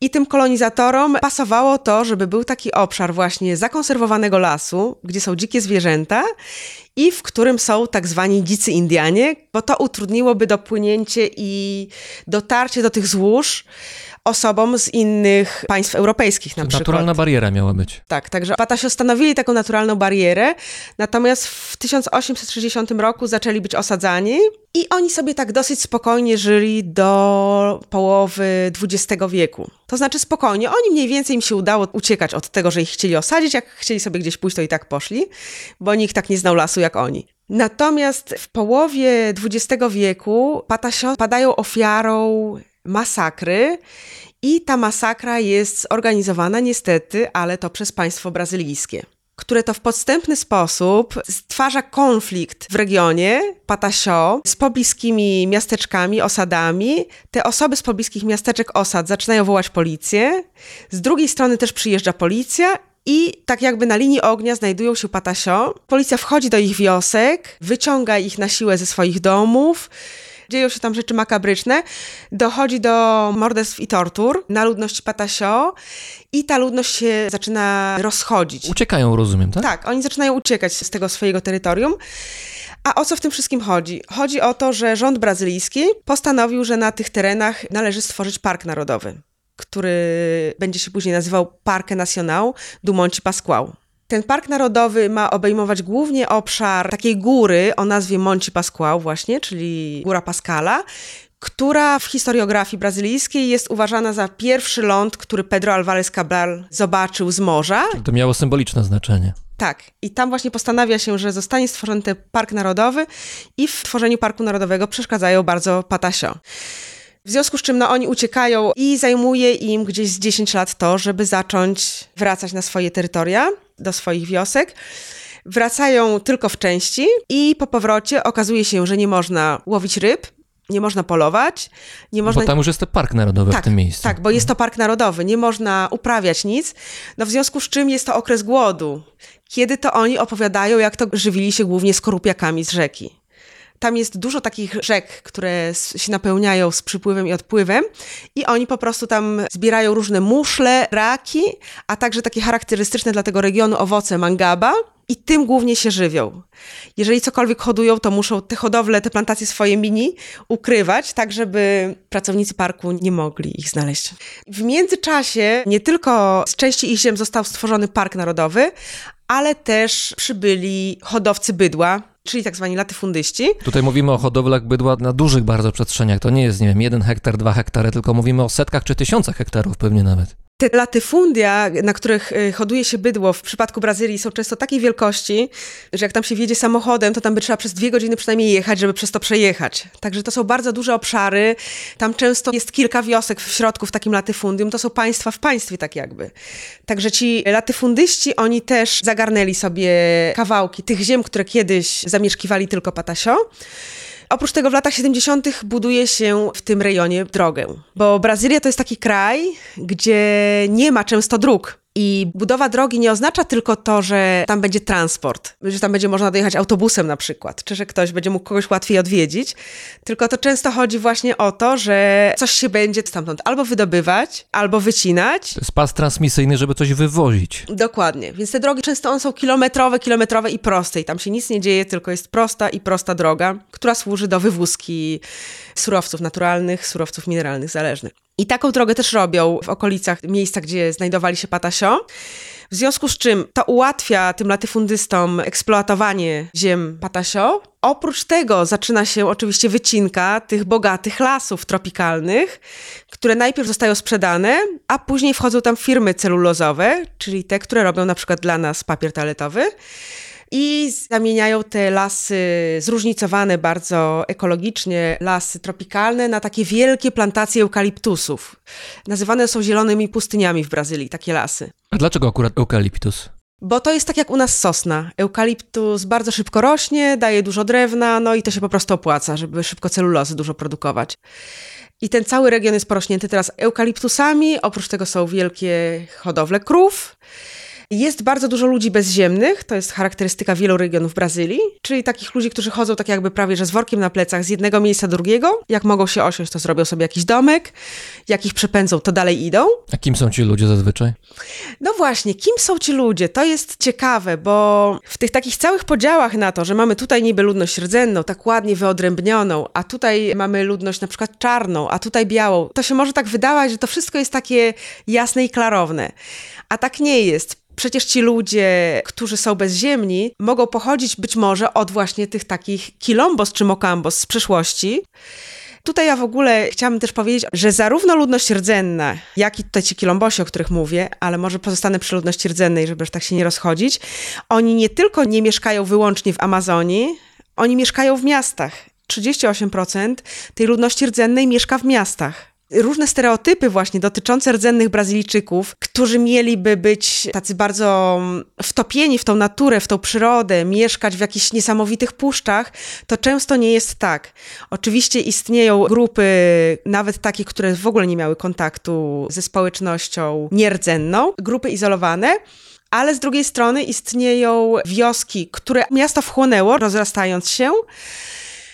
I tym kolonizatorom pasowało to, żeby był taki obszar właśnie zakonserwowanego lasu, gdzie są dzikie zwierzęta i w którym są tak zwani dzicy Indianie, bo to utrudniłoby dopłynięcie i dotarcie do tych złóż osobom z innych państw europejskich na przykład. Naturalna bariera miała być. Tak, także Patasio stanowili taką naturalną barierę, natomiast w 1860 roku zaczęli być osadzani i oni sobie tak dosyć spokojnie żyli do połowy XX wieku. To znaczy spokojnie, oni mniej więcej im się udało uciekać od tego, że ich chcieli osadzić, jak chcieli sobie gdzieś pójść, to i tak poszli, bo nikt tak nie znał lasu jak oni. Natomiast w połowie XX wieku Patasio padają ofiarą masakry i ta masakra jest organizowana niestety, ale to przez państwo brazylijskie, które to w podstępny sposób stwarza konflikt w regionie Patasio z pobliskimi miasteczkami, osadami. Te osoby z pobliskich miasteczek, osad zaczynają wołać policję. Z drugiej strony też przyjeżdża policja i tak jakby na linii ognia znajdują się Patasio. Policja wchodzi do ich wiosek, wyciąga ich na siłę ze swoich domów, dzieją się tam rzeczy makabryczne, dochodzi do morderstw i tortur na ludności Patasio i ta ludność się zaczyna rozchodzić. Uciekają, rozumiem, tak? Tak, oni zaczynają uciekać z tego swojego terytorium. A o co w tym wszystkim chodzi? Chodzi o to, że rząd brazylijski postanowił, że na tych terenach należy stworzyć park narodowy, który będzie się później nazywał Parque Nacional do Monte Pascoal. Ten park narodowy ma obejmować głównie obszar takiej góry o nazwie Monte Pascoal właśnie, czyli Góra Pascala, która w historiografii brazylijskiej jest uważana za pierwszy ląd, który Pedro Álvarez Cabral zobaczył z morza. To miało symboliczne znaczenie. Tak, i tam właśnie postanawia się, że zostanie stworzony ten park narodowy i w tworzeniu parku narodowego przeszkadzają bardzo Patasio. W związku z czym no, oni uciekają i zajmuje im gdzieś z 10 lat to, żeby zacząć wracać na swoje terytoria, do swoich wiosek. Wracają tylko w części i po powrocie okazuje się, że nie można łowić ryb, nie można polować, nie można... Bo tam już jest ten park narodowy tak, w tym miejscu. Tak, bo jest to park narodowy, nie można uprawiać nic, no w związku z czym jest to okres głodu, kiedy to oni opowiadają, jak to żywili się głównie skorupiakami z rzeki. Tam jest dużo takich rzek, które się napełniają z przypływem i odpływem i oni po prostu tam zbierają różne muszle, raki, a także takie charakterystyczne dla tego regionu owoce mangaba i tym głównie się żywią. Jeżeli cokolwiek hodują, to muszą te hodowle, te plantacje swoje mini ukrywać, tak żeby pracownicy parku nie mogli ich znaleźć. W międzyczasie nie tylko z części ich ziem został stworzony park narodowy, ale też przybyli hodowcy bydła, czyli tak zwani latyfundyści. Tutaj mówimy o hodowlach bydła na dużych bardzo przestrzeniach. To nie jest, nie wiem, jeden hektar, dwa hektary, tylko mówimy o setkach czy tysiącach hektarów pewnie nawet. Te latyfundia, na których y, hoduje się bydło w przypadku Brazylii są często takiej wielkości, że jak tam się wjedzie samochodem, to tam by trzeba przez dwie godziny przynajmniej jechać, żeby przez to przejechać. Także to są bardzo duże obszary. Tam często jest kilka wiosek w środku w takim latyfundium. To są państwa w państwie tak jakby. Także ci latyfundyści, oni też zagarnęli sobie kawałki tych ziem, które kiedyś zamieszkiwali tylko Patasio. Oprócz tego w latach 70. buduje się w tym rejonie drogę, bo Brazylia to jest taki kraj, gdzie nie ma często dróg. I budowa drogi nie oznacza tylko to, że tam będzie transport, że tam będzie można dojechać autobusem na przykład, czy że ktoś będzie mógł kogoś łatwiej odwiedzić, tylko to często chodzi właśnie o to, że coś się będzie stamtąd albo wydobywać, albo wycinać. To jest pas transmisyjny, żeby coś wywozić. Dokładnie, więc te drogi często są kilometrowe, kilometrowe i proste i tam się nic nie dzieje, tylko jest prosta i prosta droga, która służy do wywózki surowców naturalnych, surowców mineralnych zależnych. I taką drogę też robią w okolicach miejsca, gdzie znajdowali się Patasio. W związku z czym to ułatwia tym latyfundystom eksploatowanie ziem Patasio. Oprócz tego zaczyna się oczywiście wycinka tych bogatych lasów tropikalnych, które najpierw zostają sprzedane, a później wchodzą tam firmy celulozowe, czyli te, które robią na przykład dla nas papier toaletowy i zamieniają te lasy zróżnicowane bardzo ekologicznie, lasy tropikalne, na takie wielkie plantacje eukaliptusów. Nazywane są zielonymi pustyniami w Brazylii, takie lasy. A dlaczego akurat eukaliptus? Bo to jest tak jak u nas sosna. Eukaliptus bardzo szybko rośnie, daje dużo drewna, no i to się po prostu opłaca, żeby szybko celulozy dużo produkować. I ten cały region jest porośnięty teraz eukaliptusami, oprócz tego są wielkie hodowle krów. Jest bardzo dużo ludzi bezziemnych, to jest charakterystyka wielu regionów Brazylii, czyli takich ludzi, którzy chodzą tak jakby prawie że z workiem na plecach z jednego miejsca do drugiego. Jak mogą się osiąść, to zrobią sobie jakiś domek, jak ich przepędzą, to dalej idą. A kim są ci ludzie zazwyczaj? No właśnie, kim są ci ludzie? To jest ciekawe, bo w tych takich całych podziałach na to, że mamy tutaj niby ludność rdzenną, tak ładnie wyodrębnioną, a tutaj mamy ludność na przykład czarną, a tutaj białą, to się może tak wydawać, że to wszystko jest takie jasne i klarowne. A tak nie jest. Przecież ci ludzie, którzy są bezziemni, mogą pochodzić być może od właśnie tych takich kilombos czy mokambos z przeszłości. Tutaj ja w ogóle chciałabym też powiedzieć, że zarówno ludność rdzenna, jak i tutaj ci kilombosi, o których mówię, ale może pozostanę przy ludności rdzennej, żeby już tak się nie rozchodzić, oni nie tylko nie mieszkają wyłącznie w Amazonii, oni mieszkają w miastach. 38% tej ludności rdzennej mieszka w miastach różne stereotypy właśnie dotyczące rdzennych Brazylijczyków, którzy mieliby być tacy bardzo wtopieni w tą naturę, w tą przyrodę, mieszkać w jakichś niesamowitych puszczach, to często nie jest tak. Oczywiście istnieją grupy, nawet takie, które w ogóle nie miały kontaktu ze społecznością nierdzenną, grupy izolowane, ale z drugiej strony istnieją wioski, które miasto wchłonęło, rozrastając się,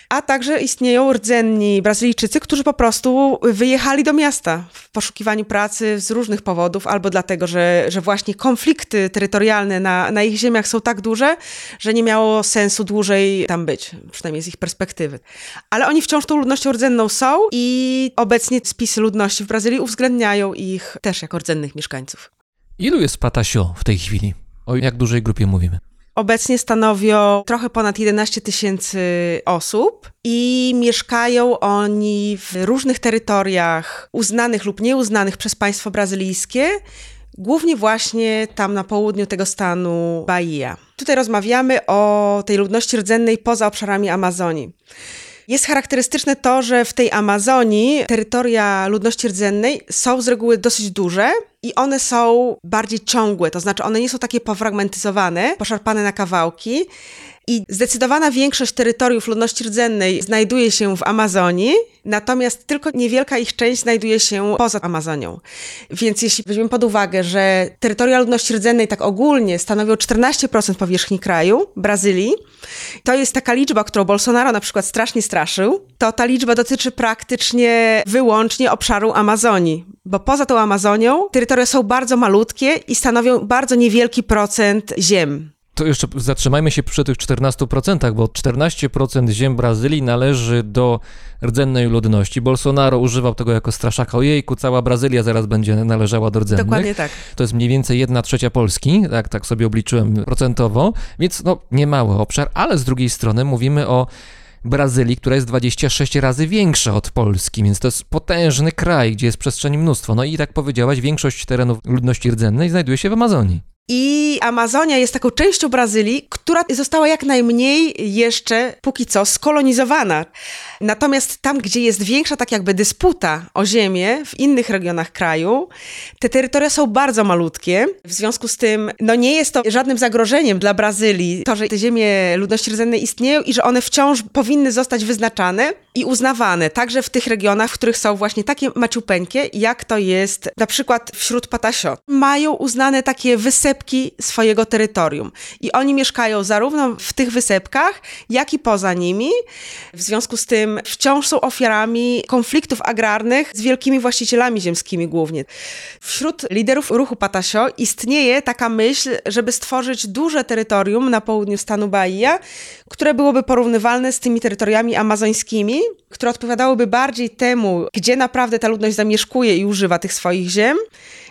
a także istnieją rdzenni Brazylijczycy, którzy po prostu wyjechali do miasta w poszukiwaniu pracy z różnych powodów, albo dlatego, że, że właśnie konflikty terytorialne na, na ich ziemiach są tak duże, że nie miało sensu dłużej tam być, przynajmniej z ich perspektywy. Ale oni wciąż tą ludnością rdzenną są i obecnie spisy ludności w Brazylii uwzględniają ich też jako rdzennych mieszkańców. Ilu jest Patasio w tej chwili? O jak dużej grupie mówimy? Obecnie stanowią trochę ponad 11 tysięcy osób i mieszkają oni w różnych terytoriach uznanych lub nieuznanych przez państwo brazylijskie, głównie właśnie tam na południu tego stanu Bahia. Tutaj rozmawiamy o tej ludności rdzennej poza obszarami Amazonii. Jest charakterystyczne to, że w tej Amazonii terytoria ludności rdzennej są z reguły dosyć duże i one są bardziej ciągłe, to znaczy one nie są takie pofragmentyzowane, poszarpane na kawałki. I zdecydowana większość terytoriów ludności rdzennej znajduje się w Amazonii, natomiast tylko niewielka ich część znajduje się poza Amazonią. Więc jeśli weźmiemy pod uwagę, że terytoria ludności rdzennej tak ogólnie stanowią 14% powierzchni kraju, Brazylii, to jest taka liczba, którą Bolsonaro na przykład strasznie straszył, to ta liczba dotyczy praktycznie wyłącznie obszaru Amazonii, bo poza tą Amazonią terytoria są bardzo malutkie i stanowią bardzo niewielki procent ziem. To jeszcze zatrzymajmy się przy tych 14%, bo 14% ziem Brazylii należy do rdzennej ludności. Bolsonaro używał tego jako straszaka. Ojejku, cała Brazylia zaraz będzie należała do rdzennych. Dokładnie tak. To jest mniej więcej 1 trzecia Polski, tak, tak sobie obliczyłem procentowo, więc no nie mały obszar, ale z drugiej strony mówimy o Brazylii, która jest 26 razy większa od Polski, więc to jest potężny kraj, gdzie jest przestrzeni mnóstwo. No i tak powiedziałaś, większość terenów ludności rdzennej znajduje się w Amazonii. I Amazonia jest taką częścią Brazylii, która została jak najmniej jeszcze póki co skolonizowana. Natomiast tam, gdzie jest większa tak jakby dysputa o ziemię w innych regionach kraju, te terytoria są bardzo malutkie. W związku z tym, no nie jest to żadnym zagrożeniem dla Brazylii to, że te ziemie ludności rdzennej istnieją i że one wciąż powinny zostać wyznaczane i uznawane, także w tych regionach, w których są właśnie takie maciupeńkie, jak to jest na przykład wśród Patasio. Mają uznane takie wysepki swojego terytorium i oni mieszkają zarówno w tych wysepkach, jak i poza nimi. W związku z tym wciąż są ofiarami konfliktów agrarnych z wielkimi właścicielami ziemskimi głównie. Wśród liderów ruchu Patasio istnieje taka myśl, żeby stworzyć duże terytorium na południu stanu Bahia, które byłoby porównywalne z tymi terytoriami amazońskimi, które odpowiadałyby bardziej temu, gdzie naprawdę ta ludność zamieszkuje i używa tych swoich ziem.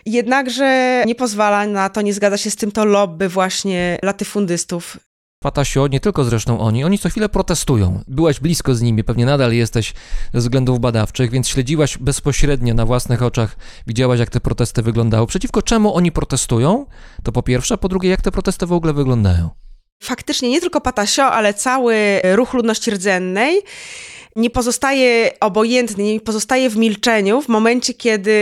Jednakże nie pozwala na to, nie zgadza się z tym to lobby właśnie latyfundystów Patasio, nie tylko zresztą oni, oni co chwilę protestują. Byłaś blisko z nimi, pewnie nadal jesteś ze względów badawczych, więc śledziłaś bezpośrednio na własnych oczach, widziałaś jak te protesty wyglądały. Przeciwko czemu oni protestują? To po pierwsze, a po drugie, jak te protesty w ogóle wyglądają? Faktycznie nie tylko Patasio, ale cały ruch ludności rdzennej nie pozostaje obojętny, nie pozostaje w milczeniu w momencie, kiedy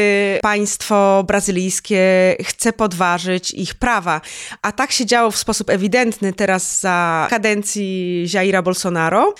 państwo brazylijskie chce podważyć ich prawa. A tak się działo w sposób ewidentny teraz za kadencji Jaira Bolsonaro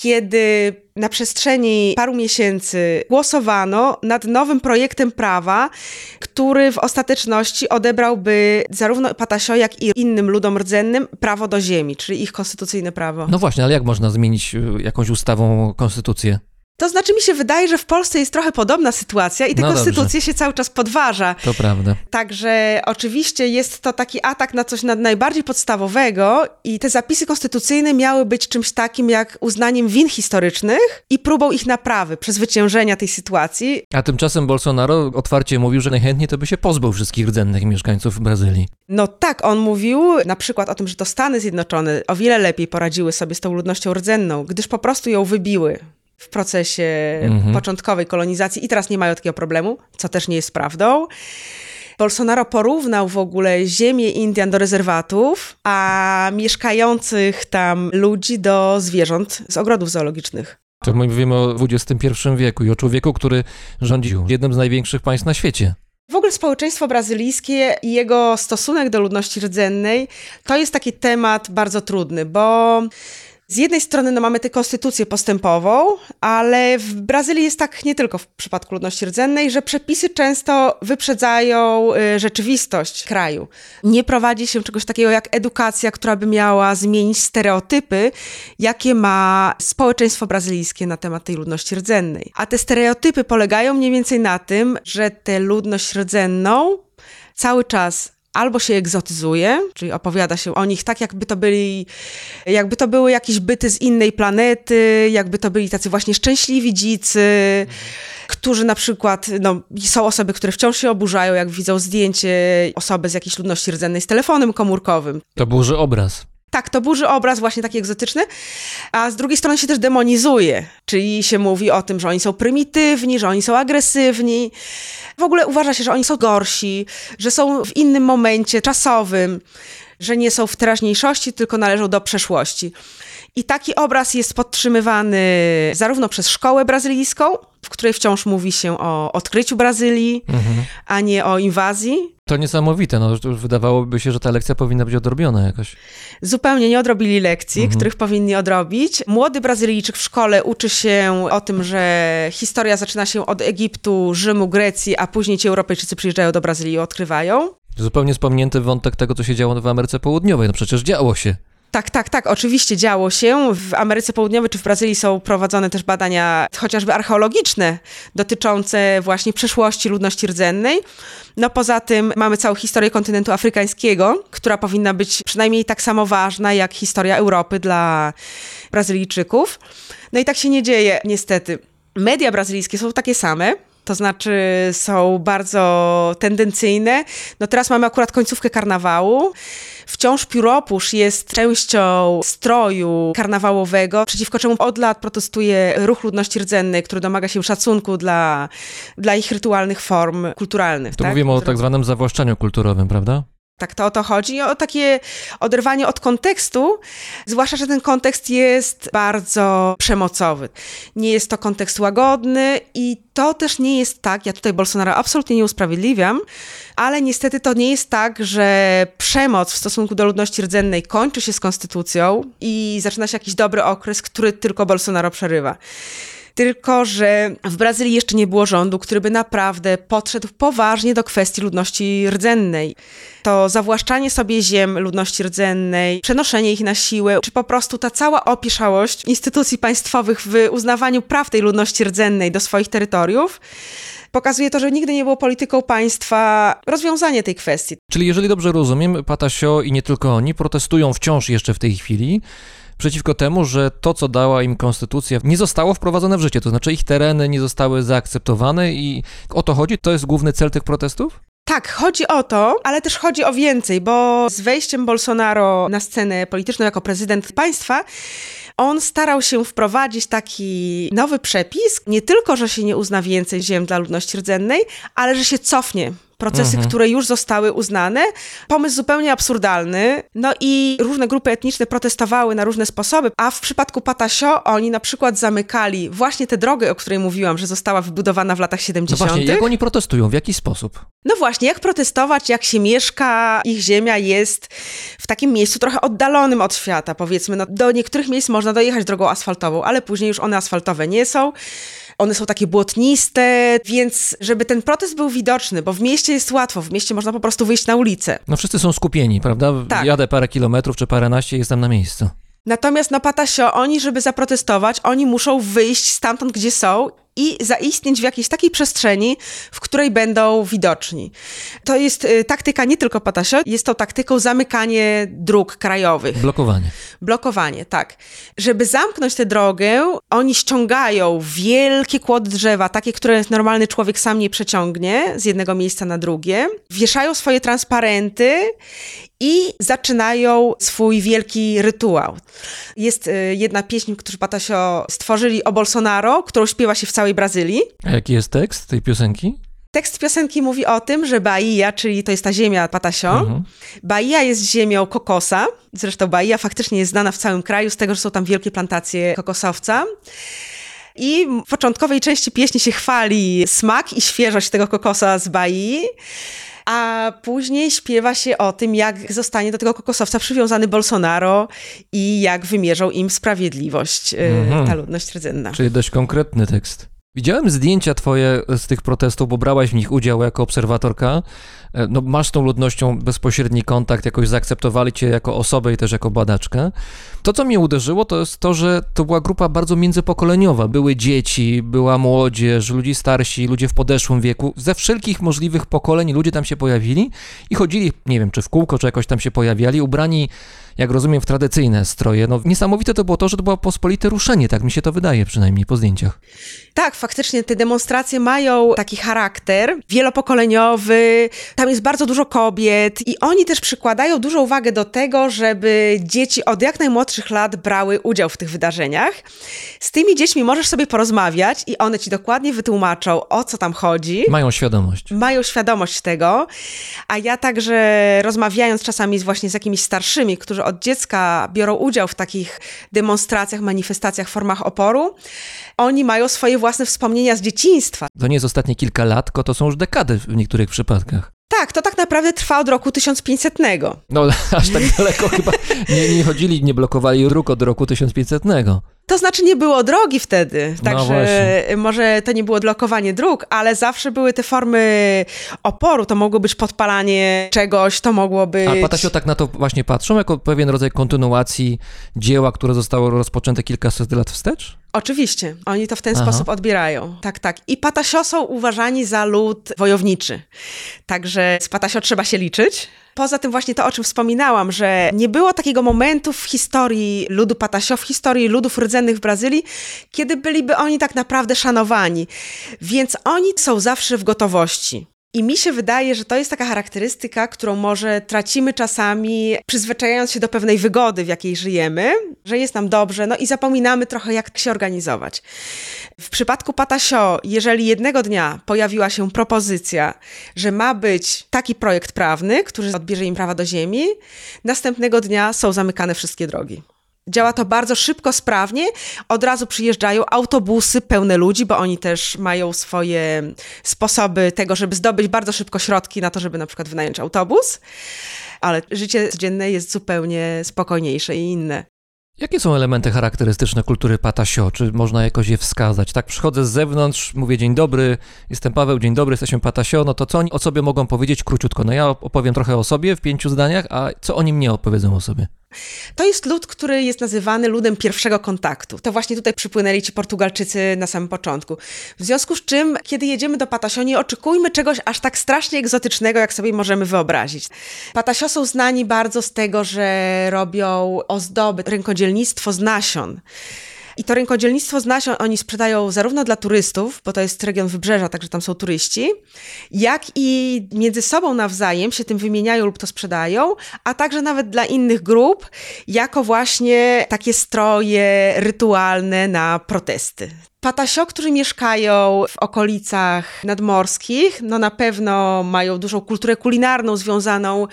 kiedy na przestrzeni paru miesięcy głosowano nad nowym projektem prawa, który w ostateczności odebrałby zarówno Patasio, jak i innym ludom rdzennym prawo do ziemi, czyli ich konstytucyjne prawo. No właśnie, ale jak można zmienić y, jakąś ustawą konstytucję? To znaczy mi się wydaje, że w Polsce jest trochę podobna sytuacja i te No konstytucje dobrze. się cały czas podważa. To prawda. Także oczywiście jest to taki atak na coś nad najbardziej podstawowego i te zapisy konstytucyjne miały być czymś takim jak uznaniem win historycznych i próbą ich naprawy, przezwyciężenia tej sytuacji. A tymczasem Bolsonaro otwarcie mówił, że najchętniej to by się pozbył wszystkich rdzennych mieszkańców Brazylii. No tak, on mówił na przykład o tym, że to Stany Zjednoczone o wiele lepiej poradziły sobie z tą ludnością rdzenną, gdyż po prostu ją wybiły w procesie Mhm. początkowej kolonizacji i teraz nie mają takiego problemu, co też nie jest prawdą. Bolsonaro porównał w ogóle ziemię Indian do rezerwatów, a mieszkających tam ludzi do zwierząt z ogrodów zoologicznych. To my mówimy o XXI wieku i o człowieku, który rządził jednym z największych państw na świecie. W ogóle społeczeństwo brazylijskie i jego stosunek do ludności rdzennej to jest taki temat bardzo trudny, bo Z jednej strony no, mamy tę konstytucję postępową, ale w Brazylii jest tak nie tylko w przypadku ludności rdzennej, że przepisy często wyprzedzają y, rzeczywistość kraju. Nie prowadzi się czegoś takiego jak edukacja, która by miała zmienić stereotypy, jakie ma społeczeństwo brazylijskie na temat tej ludności rdzennej. A te stereotypy polegają mniej więcej na tym, że tę ludność rdzenną cały czas albo się egzotyzuje, czyli opowiada się o nich tak, jakby to byli, jakby to były jakieś byty z innej planety, jakby to byli tacy właśnie szczęśliwi dzicy, którzy na przykład, no, są osoby, które wciąż się oburzają, jak widzą zdjęcie osoby z jakiejś ludności rdzennej z telefonem komórkowym. To burzy obraz. Tak, to burzy obraz właśnie taki egzotyczny, a z drugiej strony się też demonizuje, czyli się mówi o tym, że oni są prymitywni, że oni są agresywni. W ogóle uważa się, że oni są gorsi, że są w innym momencie czasowym, że nie są w teraźniejszości, tylko należą do przeszłości. I taki obraz jest podtrzymywany zarówno przez szkołę brazylijską, w której wciąż mówi się o odkryciu Brazylii, Mhm. a nie o inwazji. To niesamowite, no już wydawałoby się, że ta lekcja powinna być odrobiona jakoś. zupełnie nie odrobili lekcji, Mhm. których powinni odrobić. Młody Brazylijczyk w szkole uczy się o tym, że historia zaczyna się od Egiptu, Rzymu, Grecji, a później ci Europejczycy przyjeżdżają do Brazylii i odkrywają. Zupełnie wspomnięty wątek tego, co się działo w Ameryce Południowej. No przecież działo się. Tak, tak, tak, oczywiście działo się. W Ameryce Południowej czy w Brazylii są prowadzone też badania chociażby archeologiczne dotyczące właśnie przeszłości ludności rdzennej. No poza tym mamy całą historię kontynentu afrykańskiego, która powinna być przynajmniej tak samo ważna jak historia Europy dla Brazylijczyków. No i tak się nie dzieje niestety. Media brazylijskie są takie same, to znaczy są bardzo tendencyjne. No teraz mamy akurat końcówkę karnawału. Wciąż pióropusz jest częścią stroju karnawałowego, przeciwko czemu od lat protestuje ruch ludności rdzennej, który domaga się szacunku dla, dla ich rytualnych form kulturalnych. Tu tak? mówimy o tak zwanym zawłaszczaniu kulturowym, prawda? Tak, to o to chodzi, o takie oderwanie od kontekstu, zwłaszcza, że ten kontekst jest bardzo przemocowy. Nie jest to kontekst łagodny i to też nie jest tak, ja tutaj Bolsonaro absolutnie nie usprawiedliwiam, ale niestety to nie jest tak, że przemoc w stosunku do ludności rdzennej kończy się z konstytucją i zaczyna się jakiś dobry okres, który tylko Bolsonaro przerywa. Tylko, że w Brazylii jeszcze nie było rządu, który by naprawdę podszedł poważnie do kwestii ludności rdzennej. To zawłaszczanie sobie ziem ludności rdzennej, przenoszenie ich na siłę, czy po prostu ta cała opieszałość instytucji państwowych w uznawaniu praw tej ludności rdzennej do swoich terytoriów, pokazuje to, że nigdy nie było polityką państwa rozwiązanie tej kwestii. Czyli jeżeli dobrze rozumiem, Patasio i nie tylko oni protestują wciąż jeszcze w tej chwili przeciwko temu, że to, co dała im konstytucja, nie zostało wprowadzone w życie. To znaczy ich tereny nie zostały zaakceptowane i o to chodzi? To jest główny cel tych protestów? Tak, chodzi o to, ale też chodzi o więcej, bo z wejściem Bolsonaro na scenę polityczną jako prezydent państwa, on starał się wprowadzić taki nowy przepis, nie tylko, że się nie uzna więcej ziem dla ludności rdzennej, ale że się cofnie procesy, Mhm. które już zostały uznane. Pomysł zupełnie absurdalny. No i różne grupy etniczne protestowały na różne sposoby, a w przypadku Patasio oni na przykład zamykali właśnie tę drogę, o której mówiłam, że została wybudowana w latach No 70. właśnie, jak oni protestują? W jaki sposób? No właśnie, jak protestować, jak się mieszka, ich ziemia jest w takim miejscu trochę oddalonym od świata, powiedzmy. No, do niektórych miejsc można dojechać drogą asfaltową, ale później już one asfaltowe nie są. One są takie błotniste, więc żeby ten protest był widoczny, bo w mieście jest łatwo, w mieście można po prostu wyjść na ulicę. No wszyscy są skupieni, prawda? Tak. Jadę parę kilometrów czy paręnaście i jestem na miejscu. Natomiast na Patasio, oni, żeby zaprotestować, oni muszą wyjść stamtąd, gdzie są i zaistnieć w jakiejś takiej przestrzeni, w której będą widoczni. To jest y, taktyka nie tylko Patasio, jest to taktyką zamykanie dróg krajowych. Blokowanie. Blokowanie, tak. Żeby zamknąć tę drogę, oni ściągają wielkie kłody drzewa, takie, które normalny człowiek sam nie przeciągnie z jednego miejsca na drugie, wieszają swoje transparenty i zaczynają swój wielki rytuał. Jest y, jedna pieśń, którą Patasio stworzyli o Bolsonaro, którą śpiewa się w całej Brazylii. A jaki jest tekst tej piosenki? Tekst piosenki mówi o tym, że Bahia, czyli to jest ta ziemia Patasio, Mhm. Bahia jest ziemią kokosa. Zresztą Bahia faktycznie jest znana w całym kraju z tego, że są tam wielkie plantacje kokosowca. I w początkowej części pieśni się chwali smak i świeżość tego kokosa z Bahii. A później śpiewa się o tym, jak zostanie do tego kokosowca przywiązany Bolsonaro i jak wymierzą im sprawiedliwość e, Mhm. ta ludność rdzenna. Czyli dość konkretny tekst. Widziałem zdjęcia twoje z tych protestów, bo brałaś w nich udział jako obserwatorka. E, No, masz z tą ludnością bezpośredni kontakt, jakoś zaakceptowali cię jako osobę i też jako badaczkę. To, co mnie uderzyło, to jest to, że to była grupa bardzo międzypokoleniowa. Były dzieci, była młodzież, ludzie starsi, ludzie w podeszłym wieku. Ze wszelkich możliwych pokoleń ludzie tam się pojawili i chodzili, nie wiem, czy w kółko, czy jakoś tam się pojawiali, ubrani, jak rozumiem, w tradycyjne stroje. No, niesamowite to było to, że to było pospolite ruszenie, tak mi się to wydaje przynajmniej po zdjęciach. Tak, faktycznie te demonstracje mają taki charakter wielopokoleniowy. Tam jest bardzo dużo kobiet i oni też przykładają dużą uwagę do tego, żeby dzieci od jak najmłodszych lat brały udział w tych wydarzeniach. Z tymi dziećmi możesz sobie porozmawiać i one ci dokładnie wytłumaczą, o co tam chodzi. Mają świadomość. Mają świadomość tego, a ja także rozmawiając czasami z właśnie z jakimiś starszymi, którzy od dziecka biorą udział w takich demonstracjach, manifestacjach, formach oporu, oni mają swoje własne wspomnienia z dzieciństwa. To nie jest ostatnie kilka lat, tylko to są już dekady w niektórych przypadkach. Tak, to tak naprawdę trwa od roku 1500. No, aż tak daleko chyba nie, nie chodzili, nie blokowali dróg od roku 1500. To znaczy nie było drogi wtedy, No także właśnie. może to nie było blokowanie dróg, ale zawsze były te formy oporu. To mogło być podpalanie czegoś, to mogło być... A Patasio tak na to właśnie patrzą, jako pewien rodzaj kontynuacji dzieła, które zostało rozpoczęte kilkaset lat wstecz? Oczywiście, oni to w ten Aha. sposób odbierają. Tak, tak. I Patasio są uważani za lud wojowniczy. Także z Patasio trzeba się liczyć. Poza tym właśnie to, o czym wspominałam, że nie było takiego momentu w historii ludu Patasio, w historii ludów rdzennych w Brazylii, kiedy byliby oni tak naprawdę szanowani. Więc oni są zawsze w gotowości. I mi się wydaje, że to jest taka charakterystyka, którą może tracimy czasami, przyzwyczajając się do pewnej wygody, w jakiej żyjemy, że jest nam dobrze, no i zapominamy trochę, jak się organizować. W przypadku Patasio, jeżeli jednego dnia pojawiła się propozycja, że ma być taki projekt prawny, który odbierze im prawa do ziemi, następnego dnia są zamykane wszystkie drogi. Działa to bardzo szybko, sprawnie. Od razu przyjeżdżają autobusy pełne ludzi, bo oni też mają swoje sposoby tego, żeby zdobyć bardzo szybko środki na to, żeby na przykład wynająć autobus. Ale życie codzienne jest zupełnie spokojniejsze i inne. Jakie są elementy charakterystyczne kultury Patasio? Czy można jakoś je wskazać? Tak, przychodzę z zewnątrz, mówię dzień dobry, jestem Paweł, dzień dobry, jesteśmy Patasio, no to co oni o sobie mogą powiedzieć króciutko? No ja opowiem trochę o sobie w pięciu zdaniach, a co oni mnie opowiedzą o sobie? To jest lud, który jest nazywany ludem pierwszego kontaktu. To właśnie tutaj przypłynęli ci Portugalczycy na samym początku. W związku z czym, kiedy jedziemy do Patasio, nie oczekujmy czegoś aż tak strasznie egzotycznego, jak sobie możemy wyobrazić. Patasio są znani bardzo z tego, że robią ozdoby, rękodzielnictwo z nasion. I to rękodzielnictwo z nasion oni sprzedają zarówno dla turystów, bo to jest region wybrzeża, także tam są turyści, jak i między sobą nawzajem się tym wymieniają lub to sprzedają, a także nawet dla innych grup, jako właśnie takie stroje rytualne na protesty. Patasio, którzy mieszkają w okolicach nadmorskich, no na pewno mają dużą kulturę kulinarną związaną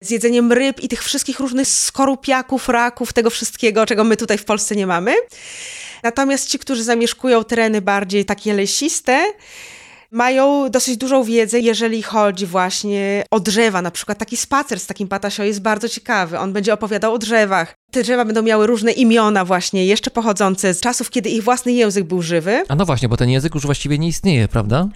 z jedzeniem ryb i tych wszystkich różnych skorupiaków, raków, tego wszystkiego, czego my tutaj w Polsce nie mamy. Natomiast ci, którzy zamieszkują tereny bardziej takie lesiste, mają dosyć dużą wiedzę, jeżeli chodzi właśnie o drzewa. Na przykład taki spacer z takim patasio jest bardzo ciekawy. On będzie opowiadał o drzewach. Te drzewa będą miały różne imiona właśnie, jeszcze pochodzące z czasów, kiedy ich własny język był żywy. A no właśnie, bo ten język już właściwie nie istnieje, prawda?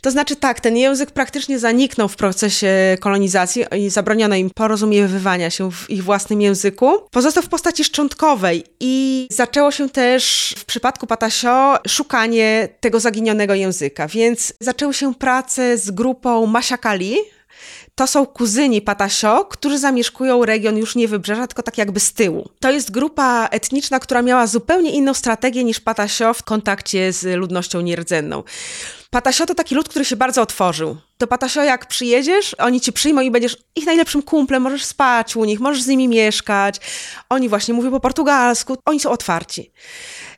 To znaczy tak, ten język praktycznie zaniknął w procesie kolonizacji i zabroniono im porozumiewania się w ich własnym języku. Pozostał w postaci szczątkowej i zaczęło się też w przypadku Patasio szukanie tego zaginionego języka, więc zaczęły się prace z grupą Masiakali, to są kuzyni Patasio, którzy zamieszkują region już nie wybrzeża, tylko tak jakby z tyłu. To jest grupa etniczna, która miała zupełnie inną strategię niż Patasio w kontakcie z ludnością nierdzenną. Patasio to taki lud, który się bardzo otworzył. Do Patasio jak przyjedziesz, oni ci przyjmą i będziesz ich najlepszym kumplem, możesz spać u nich, możesz z nimi mieszkać. Oni właśnie mówią po portugalsku, oni są otwarci.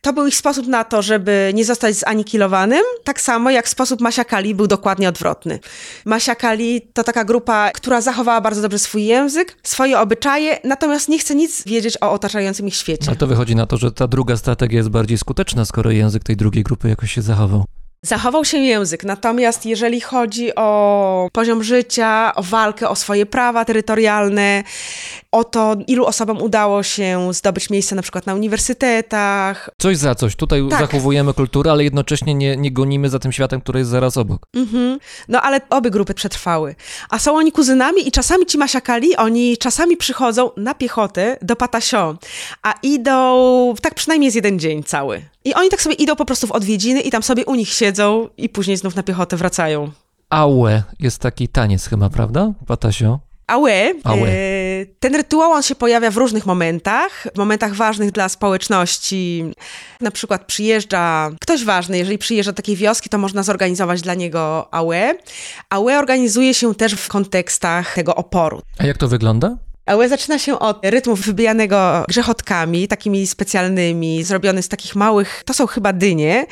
To był ich sposób na to, żeby nie zostać zanikilowanym, tak samo jak sposób Masiakali był dokładnie odwrotny. Masiakali to taka grupa, która zachowała bardzo dobrze swój język, swoje obyczaje, natomiast nie chce nic wiedzieć o otaczającym ich świecie. Ale to wychodzi na to, że ta druga strategia jest bardziej skuteczna, skoro język tej drugiej grupy jakoś się zachował. Zachował się język, natomiast jeżeli chodzi o poziom życia, o walkę o swoje prawa terytorialne, o to, ilu osobom udało się zdobyć miejsce na przykład na uniwersytetach, Coś za coś. Tutaj Tak. zachowujemy kulturę, ale jednocześnie nie, nie gonimy za tym światem, który jest zaraz obok. Mhm. No ale obie grupy przetrwały. A są oni kuzynami i czasami ci masiakali, oni czasami przychodzą na piechotę do Patasio, a idą tak przynajmniej z jeden dzień cały. I oni tak sobie idą po prostu w odwiedziny i tam sobie u nich siedzą i później znów na piechotę wracają. Aue jest taki taniec chyba, prawda? Patasio. Aue, Aue. E, ten rytuał on się pojawia w różnych momentach, w momentach ważnych dla społeczności. Na przykład przyjeżdża ktoś ważny, jeżeli przyjeżdża do takiej wioski, to można zorganizować dla niego Aue. Aue organizuje się też w kontekstach tego oporu. A jak to wygląda? Aue zaczyna się od rytmu wybijanego grzechotkami, takimi specjalnymi, zrobiony z takich małych, to są chyba dynie,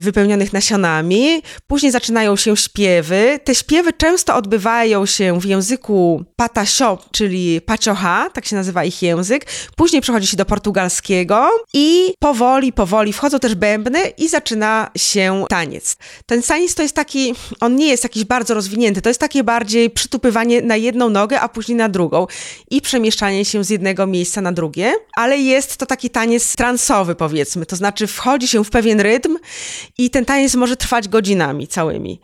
wypełnionych nasionami. Później zaczynają się śpiewy. Te śpiewy często odbywają się w języku patasio, czyli paciocha, tak się nazywa ich język. Później przechodzi się do portugalskiego i powoli, powoli wchodzą też bębny i zaczyna się taniec. Ten taniec to jest taki, on nie jest jakiś bardzo rozwinięty, to jest takie bardziej przytupywanie na jedną nogę, a później na drugą i przemieszczanie się z jednego miejsca na drugie, ale jest to taki taniec transowy powiedzmy, to znaczy wchodzi się w pewien rytm i ten taniec może trwać godzinami całymi.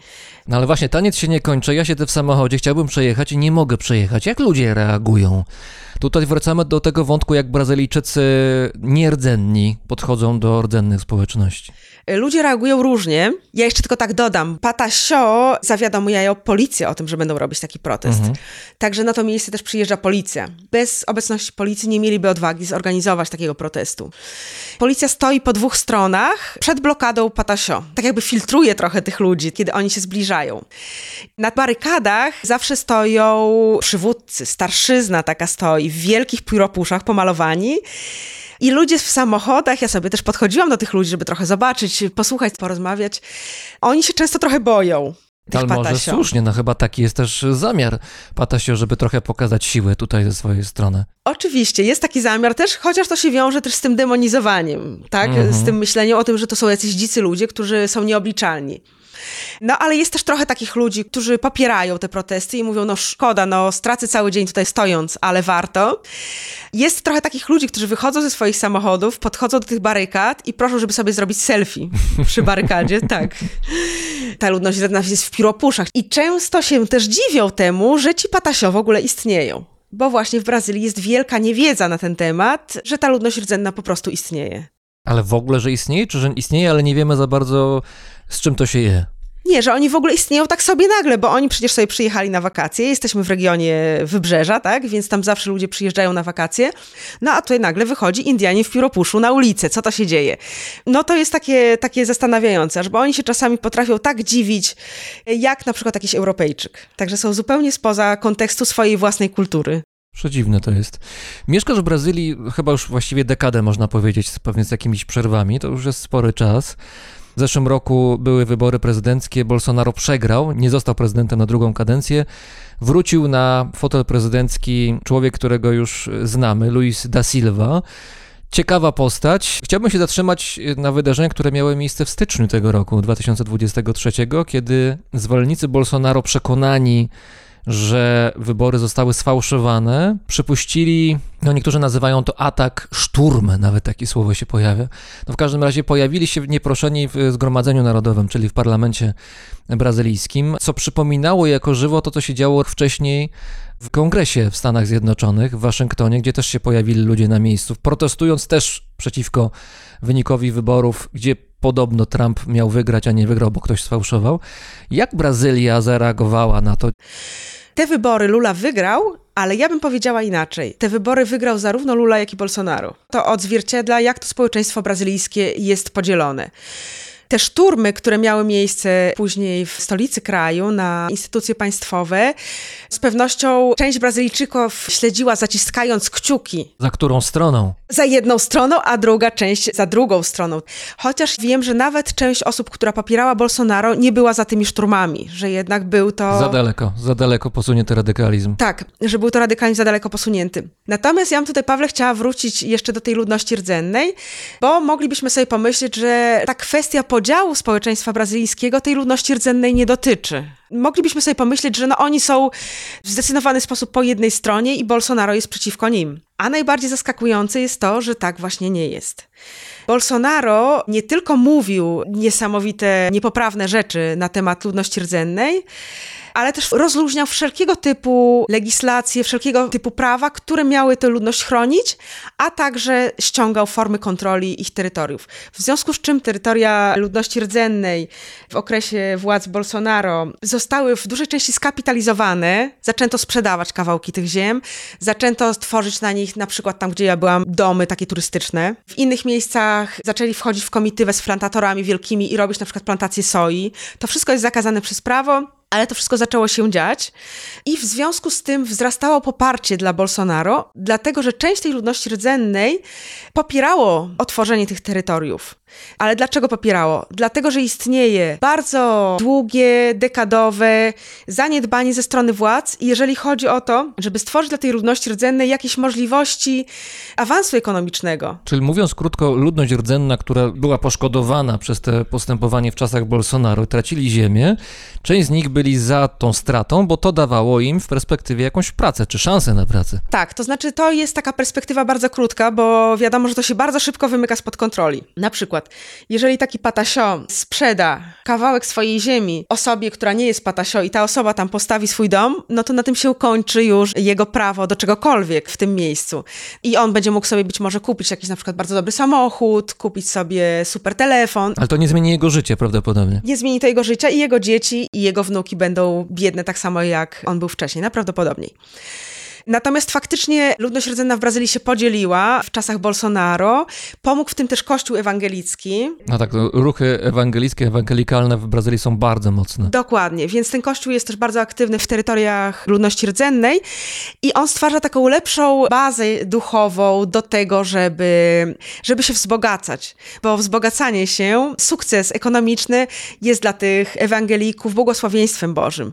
No ale właśnie, taniec się nie kończy. Ja siedzę w samochodzie, chciałbym przejechać i nie mogę przejechać. Jak ludzie reagują? Tutaj wracamy do tego wątku, jak Brazylijczycy nierdzenni podchodzą do rdzennych społeczności. Ludzie reagują różnie. Ja jeszcze tylko tak dodam. Patasio zawiadomiają policję o tym, że będą robić taki protest. Także na to miejsce też przyjeżdża policja. Bez obecności policji nie mieliby odwagi zorganizować takiego protestu. Policja stoi po dwóch stronach przed blokadą Patasio. Tak jakby filtruje trochę tych ludzi, kiedy oni się zbliżają. Na barykadach zawsze stoją przywódcy, starszyzna taka stoi, w wielkich pióropuszach pomalowani. I ludzie w samochodach, ja sobie też podchodziłam do tych ludzi, żeby trochę zobaczyć, posłuchać, porozmawiać. Oni się często trochę boją. Ale może patasio. słusznie, no chyba taki jest też zamiar Patasio, żeby trochę pokazać siłę tutaj ze swojej strony. Oczywiście, jest taki zamiar też, chociaż to się wiąże też z tym demonizowaniem, tak? Z tym myśleniem o tym, że to są jacyś dzicy ludzie, którzy są nieobliczalni. No, ale jest też trochę takich ludzi, którzy popierają te protesty i mówią, no szkoda, no stracę cały dzień tutaj stojąc, ale warto. Jest trochę takich ludzi, którzy wychodzą ze swoich samochodów, podchodzą do tych barykad i proszą, żeby sobie zrobić selfie przy barykadzie, tak. Ta ludność jest w pióropuszach i często się też dziwią temu, że ci patasio w ogóle istnieją. Bo właśnie w Brazylii jest wielka niewiedza na ten temat, że ta ludność rdzenna po prostu istnieje. Ale w ogóle, że istnieje, czy że istnieje, ale nie wiemy za bardzo z czym to się je. Nie, że oni w ogóle istnieją tak sobie nagle, bo oni przecież sobie przyjechali na wakacje. Jesteśmy w regionie wybrzeża, tak? Więc tam zawsze ludzie przyjeżdżają na wakacje. No a tutaj nagle wychodzi Indianie w pióropuszu na ulicę. Co to się dzieje? No to jest takie, takie zastanawiające, bo oni się czasami potrafią tak dziwić, jak na przykład jakiś Europejczyk. Także są zupełnie spoza kontekstu swojej własnej kultury. Przedziwne to jest. Mieszkasz w Brazylii chyba już właściwie dekadę, można powiedzieć, z- pewnie z jakimiś przerwami. To już jest spory czas. W zeszłym roku były wybory prezydenckie. Bolsonaro przegrał, nie został prezydentem na drugą kadencję. Wrócił na fotel prezydencki człowiek, którego już znamy, Luis da Silva. Ciekawa postać. Chciałbym się zatrzymać na wydarzeniach, które miały miejsce w styczniu tego roku, 2023, kiedy zwolennicy Bolsonaro przekonani, że wybory zostały sfałszowane, przypuścili, no niektórzy nazywają to atak szturm, nawet takie słowo się pojawia. No w każdym razie pojawili się nieproszeni w Zgromadzeniu Narodowym, czyli w parlamencie brazylijskim, co przypominało jako żywo to, co się działo wcześniej w kongresie w Stanach Zjednoczonych, w Waszyngtonie, gdzie też się pojawili ludzie na miejscu, protestując też przeciwko wynikowi wyborów, gdzie podobno Trump miał wygrać, a nie wygrał, bo ktoś sfałszował. Jak Brazylia zareagowała na to? Te wybory Lula wygrał, ale ja bym powiedziała inaczej. Te wybory wygrał zarówno Lula, jak i Bolsonaro. To odzwierciedla, jak to społeczeństwo brazylijskie jest podzielone. Te szturmy, które miały miejsce później w stolicy kraju na instytucje państwowe, z pewnością część Brazylijczyków śledziła zaciskając kciuki Za którą stroną? Za jedną stroną, a druga część za drugą stroną. Chociaż wiem, że nawet część osób, która popierała Bolsonaro, nie była za tymi szturmami, że jednak był to. Za daleko, za daleko posunięty radykalizm. Tak, że był to radykalizm za daleko posunięty. Natomiast ja bym tutaj, Pawle, chciała wrócić jeszcze do tej ludności rdzennej, bo moglibyśmy sobie pomyśleć, że ta kwestia podziału społeczeństwa brazylijskiego tej ludności rdzennej nie dotyczy. Moglibyśmy sobie pomyśleć, że no oni są w zdecydowany sposób po jednej stronie i Bolsonaro jest przeciwko nim. A najbardziej zaskakujące jest to, że tak właśnie nie jest. Bolsonaro nie tylko mówił niesamowite, niepoprawne rzeczy na temat ludności rdzennej, ale też rozluźniał wszelkiego typu legislacje, wszelkiego typu prawa, które miały tę ludność chronić, a także ściągał formy kontroli ich terytoriów. W związku z czym terytoria ludności rdzennej w okresie władz Bolsonaro zostały w dużej części skapitalizowane, zaczęto sprzedawać kawałki tych ziem, zaczęto tworzyć na nich, na przykład tam, gdzie ja byłam, domy takie turystyczne. W innych miejscach zaczęli wchodzić w komitywę z plantatorami wielkimi i robić na przykład plantacje soi. To wszystko jest zakazane przez prawo, ale to wszystko zaczęło się dziać i w związku z tym wzrastało poparcie dla Bolsonaro, dlatego że część tej ludności rdzennej popierało otworzenie tych terytoriów. Ale dlaczego popierało? Dlatego, że istnieje bardzo długie, dekadowe zaniedbanie ze strony władz, jeżeli chodzi o to, żeby stworzyć dla tej ludności rdzennej jakieś możliwości awansu ekonomicznego. Czyli mówiąc krótko, ludność rdzenna, która była poszkodowana przez te postępowanie w czasach Bolsonaro, tracili ziemię, część z nich byli za tą stratą, bo to dawało im w perspektywie jakąś pracę, czy szansę na pracę. Tak, to znaczy to jest taka perspektywa bardzo krótka, bo wiadomo, że to się bardzo szybko wymyka spod kontroli. Na przykład, jeżeli taki patasio sprzeda kawałek swojej ziemi osobie, która nie jest patasio i ta osoba tam postawi swój dom, no to na tym się kończy już jego prawo do czegokolwiek w tym miejscu. I on będzie mógł sobie być może kupić jakiś na przykład bardzo dobry samochód, kupić sobie super telefon. Ale to nie zmieni jego życie prawdopodobnie. Nie zmieni to jego życia i jego dzieci i jego wnuki będą biedne tak samo jak on był wcześniej, najprawdopodobniej. Natomiast faktycznie ludność rdzenna w Brazylii się podzieliła w czasach Bolsonaro. Pomógł w tym też Kościół ewangelicki. No tak, to ruchy ewangelickie, ewangelikalne w Brazylii są bardzo mocne. Dokładnie, więc ten kościół jest też bardzo aktywny w terytoriach ludności rdzennej i on stwarza taką lepszą bazę duchową do tego, żeby, żeby się wzbogacać. Bo wzbogacanie się, sukces ekonomiczny jest dla tych ewangelików błogosławieństwem Bożym.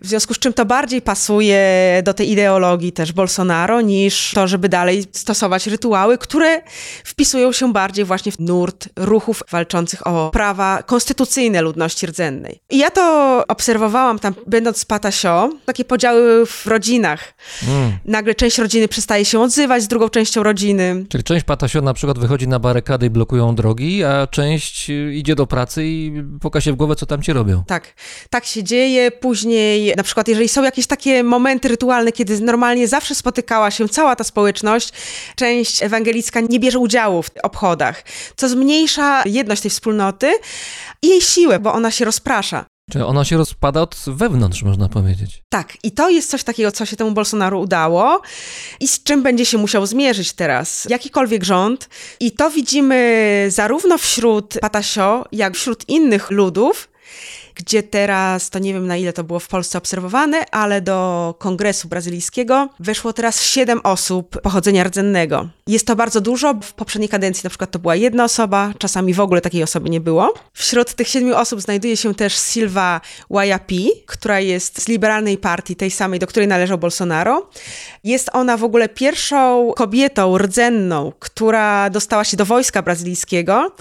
W związku z czym to bardziej pasuje do tej ideologii też Bolsonaro niż to, żeby dalej stosować rytuały, które wpisują się bardziej właśnie w nurt ruchów walczących o prawa konstytucyjne ludności rdzennej. I ja to obserwowałam tam, będąc z Patasio, takie podziały w rodzinach. Mm. Nagle część rodziny przestaje się odzywać z drugą częścią rodziny. Czyli część patasio na przykład wychodzi na barykady i blokują drogi, a część y, idzie do pracy i puka się w głowę, co tam ci robią. Tak, tak się dzieje. Później, na przykład, jeżeli są jakieś takie momenty rytualne, kiedy normalnie zawsze spotykała się cała ta społeczność, część ewangelicka nie bierze udziału w obchodach, co zmniejsza jedność tej wspólnoty i jej siłę, bo ona się rozprasza. Czy ona się rozpada od wewnątrz, można powiedzieć. Tak, i to jest coś takiego, co się temu Bolsonaro udało i z czym będzie się musiał zmierzyć teraz jakikolwiek rząd. I to widzimy zarówno wśród Patasio, jak wśród innych ludów, gdzie teraz, to nie wiem na ile to było w Polsce obserwowane, ale do kongresu brazylijskiego weszło teraz siedem osób pochodzenia rdzennego. Jest to bardzo dużo. W poprzedniej kadencji na przykład to była jedna osoba, czasami w ogóle takiej osoby nie było. Wśród tych siedmiu osób znajduje się też Silva Wayapi, która jest z liberalnej partii, tej samej, do której należał Bolsonaro. Jest ona w ogóle pierwszą kobietą rdzenną, która dostała się do wojska brazylijskiego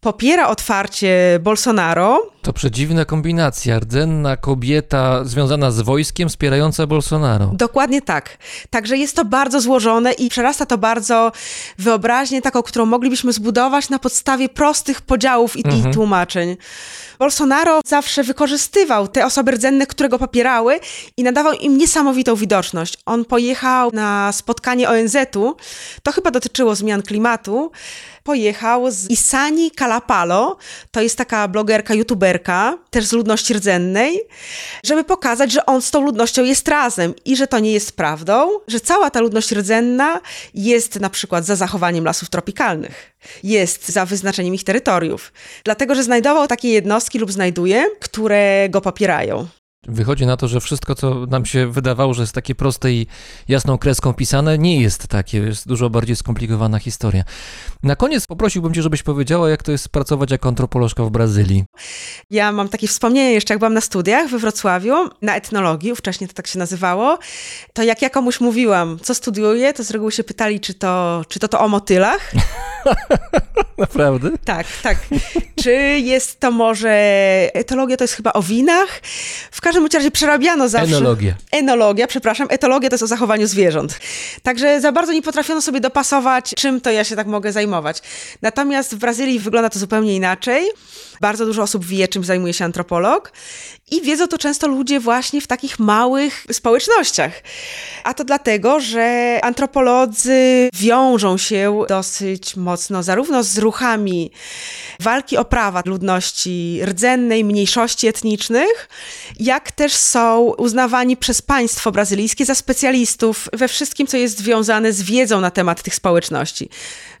popiera otwarcie Bolsonaro. To przedziwna kombinacja. Rdzenna kobieta związana z wojskiem wspierająca Bolsonaro. Dokładnie tak. Także jest to bardzo złożone i przerasta to bardzo wyobraźnię taką, którą moglibyśmy zbudować na podstawie prostych podziałów i, i tłumaczeń. Bolsonaro zawsze wykorzystywał te osoby rdzenne, które go popierały i nadawał im niesamowitą widoczność. On pojechał na spotkanie ONZ-u, to chyba dotyczyło zmian klimatu, pojechał z Isani Kalapalo, to jest taka blogerka, youtuberka, też z ludności rdzennej, żeby pokazać, że on z tą ludnością jest razem i że to nie jest prawdą, że cała ta ludność rdzenna jest na przykład za zachowaniem lasów tropikalnych, jest za wyznaczeniem ich terytoriów, dlatego że znajdował takie jednostki lub znajduje, które go popierają. Wychodzi na to, że wszystko, co nam się wydawało, że jest takie proste i jasną kreską pisane, nie jest takie. Jest dużo bardziej skomplikowana historia. Na koniec poprosiłbym Cię, żebyś powiedziała, jak to jest pracować jako antropolożka w Brazylii. Ja mam takie wspomnienie jeszcze, jak byłam na studiach we Wrocławiu, na etnologii, wcześniej to tak się nazywało, to jak ja komuś mówiłam, co studiuję, to z reguły się pytali, czy to, czy to, to o motylach. Naprawdę? Tak, tak. Czy jest to może etologia, to jest chyba o winach? W każdym razie przerabiano zawsze. Enologia. Enologia, przepraszam. Etologia to jest o zachowaniu zwierząt. Także za bardzo nie potrafiono sobie dopasować, czym to ja się tak mogę zajmować. Natomiast w Brazylii wygląda to zupełnie inaczej. Bardzo dużo osób wie, czym zajmuje się antropolog i wiedzą to często ludzie właśnie w takich małych społecznościach. A to dlatego, że antropolodzy wiążą się dosyć mocno zarówno z ruchami walki o prawa ludności rdzennej, mniejszości etnicznych, jak też są uznawani przez państwo brazylijskie za specjalistów we wszystkim, co jest związane z wiedzą na temat tych społeczności.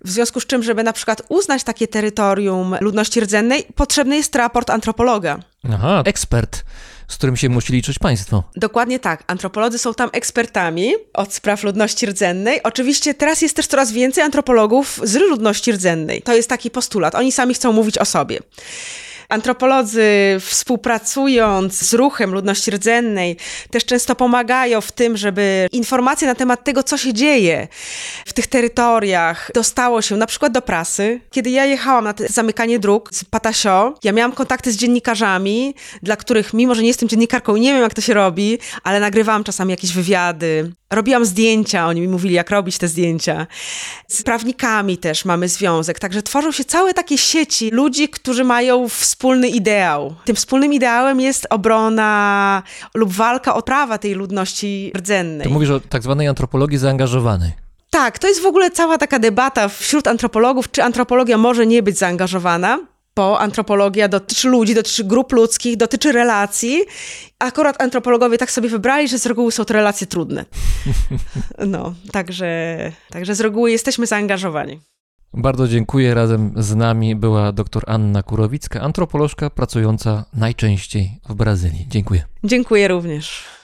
W związku z czym, żeby na przykład uznać takie terytorium ludności rdzennej, potrzebny jest raport antropologa. Aha, ekspert, z którym się musi liczyć państwo. Dokładnie tak. Antropolodzy są tam ekspertami od spraw ludności rdzennej. Oczywiście teraz jest też coraz więcej antropologów z ludności rdzennej. To jest taki postulat. Oni sami chcą mówić o sobie. Antropolodzy współpracując z ruchem ludności rdzennej też często pomagają w tym, żeby informacje na temat tego, co się dzieje w tych terytoriach dostało się na przykład do prasy. Kiedy ja jechałam na zamykanie dróg z Patasio, ja miałam kontakty z dziennikarzami, dla których, mimo że nie jestem dziennikarką i nie wiem, jak to się robi, ale nagrywałam czasami jakieś wywiady. Robiłam zdjęcia, oni mi mówili, jak robić te zdjęcia. Z prawnikami też mamy związek, także tworzą się całe takie sieci ludzi, którzy mają wspólny ideał. Tym wspólnym ideałem jest obrona lub walka o prawa tej ludności rdzennej. To mówisz o tak zwanej antropologii zaangażowanej. Tak, to jest w ogóle cała taka debata wśród antropologów, czy antropologia może nie być zaangażowana bo antropologia dotyczy ludzi, dotyczy grup ludzkich, dotyczy relacji. Akurat antropologowie tak sobie wybrali, że z reguły są to relacje trudne. No, także, także z reguły jesteśmy zaangażowani. Bardzo dziękuję. Razem z nami była dr Anna Kurowicka, antropolożka pracująca najczęściej w Brazylii. Dziękuję. Dziękuję również.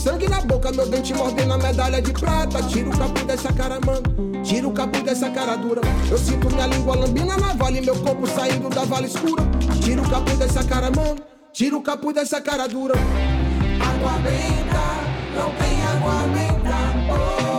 Sangue na boca, meu dente mordendo a medalha de prata. Tira o capu dessa cara, mano. Tira o capu dessa cara dura. Eu sinto minha língua lambina na vale, meu corpo saindo da vala escura. Tira o capu dessa cara, mano. Tira o capu dessa cara dura. Água benta, não tem água benta. Oh,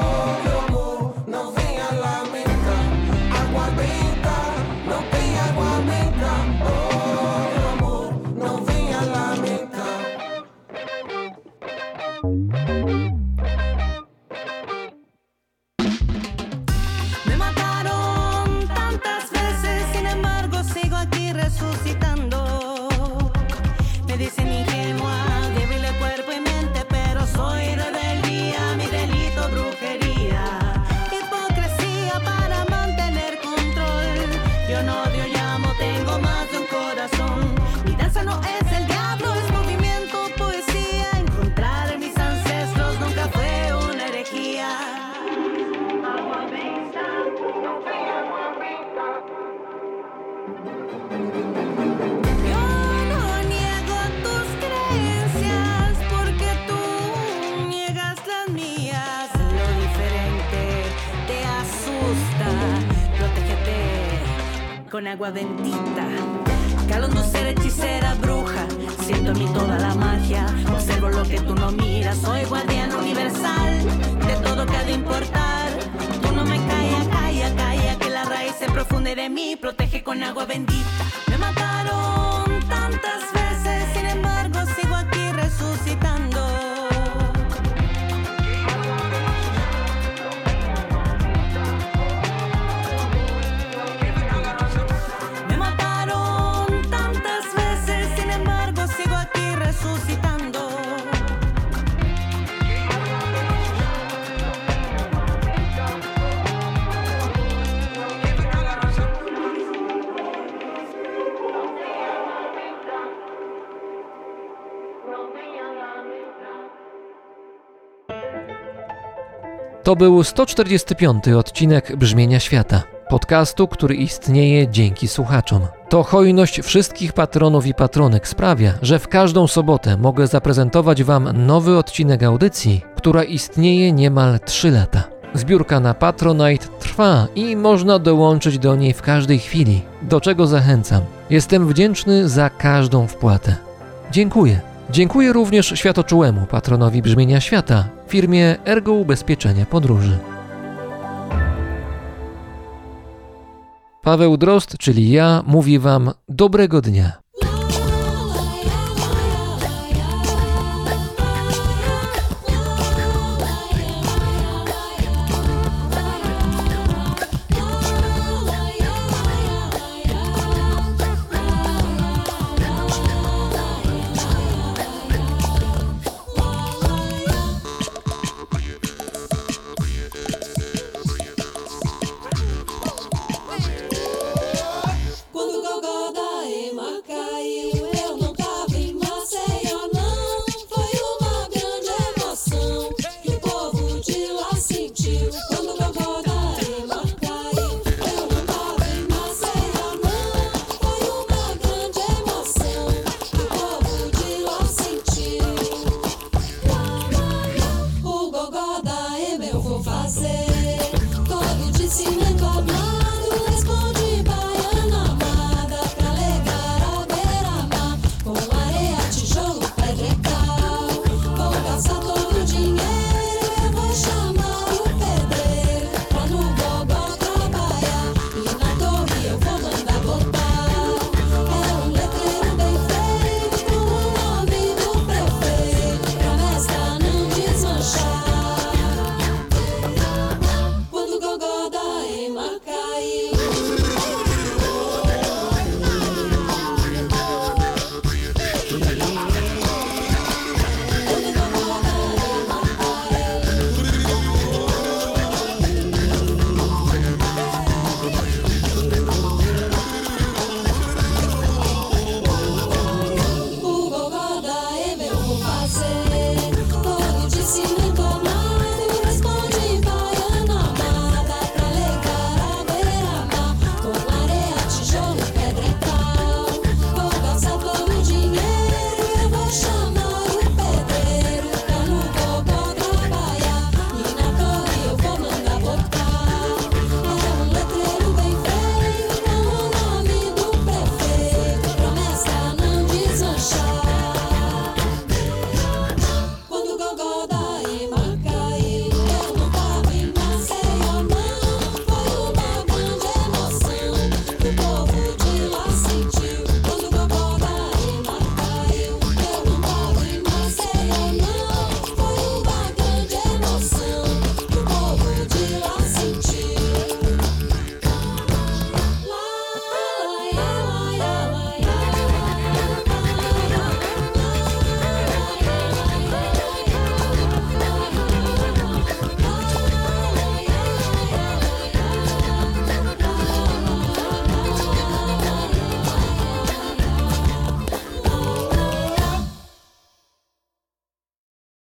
agua bendita. Calando ser hechicera, bruja. Siento en mí toda la magia. Observo lo que tú no miras. Soy guardián universal de todo que ha de importar. Tú no me calla, calla, calla. Que la raíz se profunde de mí, protege con agua bendita. Me mataron tantas veces, To był 145 odcinek Brzmienia Świata, podcastu, który istnieje dzięki słuchaczom. To hojność wszystkich patronów i patronek sprawia, że w każdą sobotę mogę zaprezentować Wam nowy odcinek audycji, która istnieje niemal 3 lata. Zbiórka na Patronite trwa i można dołączyć do niej w każdej chwili, do czego zachęcam. Jestem wdzięczny za każdą wpłatę. Dziękuję. Dziękuję również światoczułemu patronowi brzmienia świata, firmie Ergo Ubezpieczenia Podróży. Paweł Drost, czyli ja, mówi Wam dobrego dnia.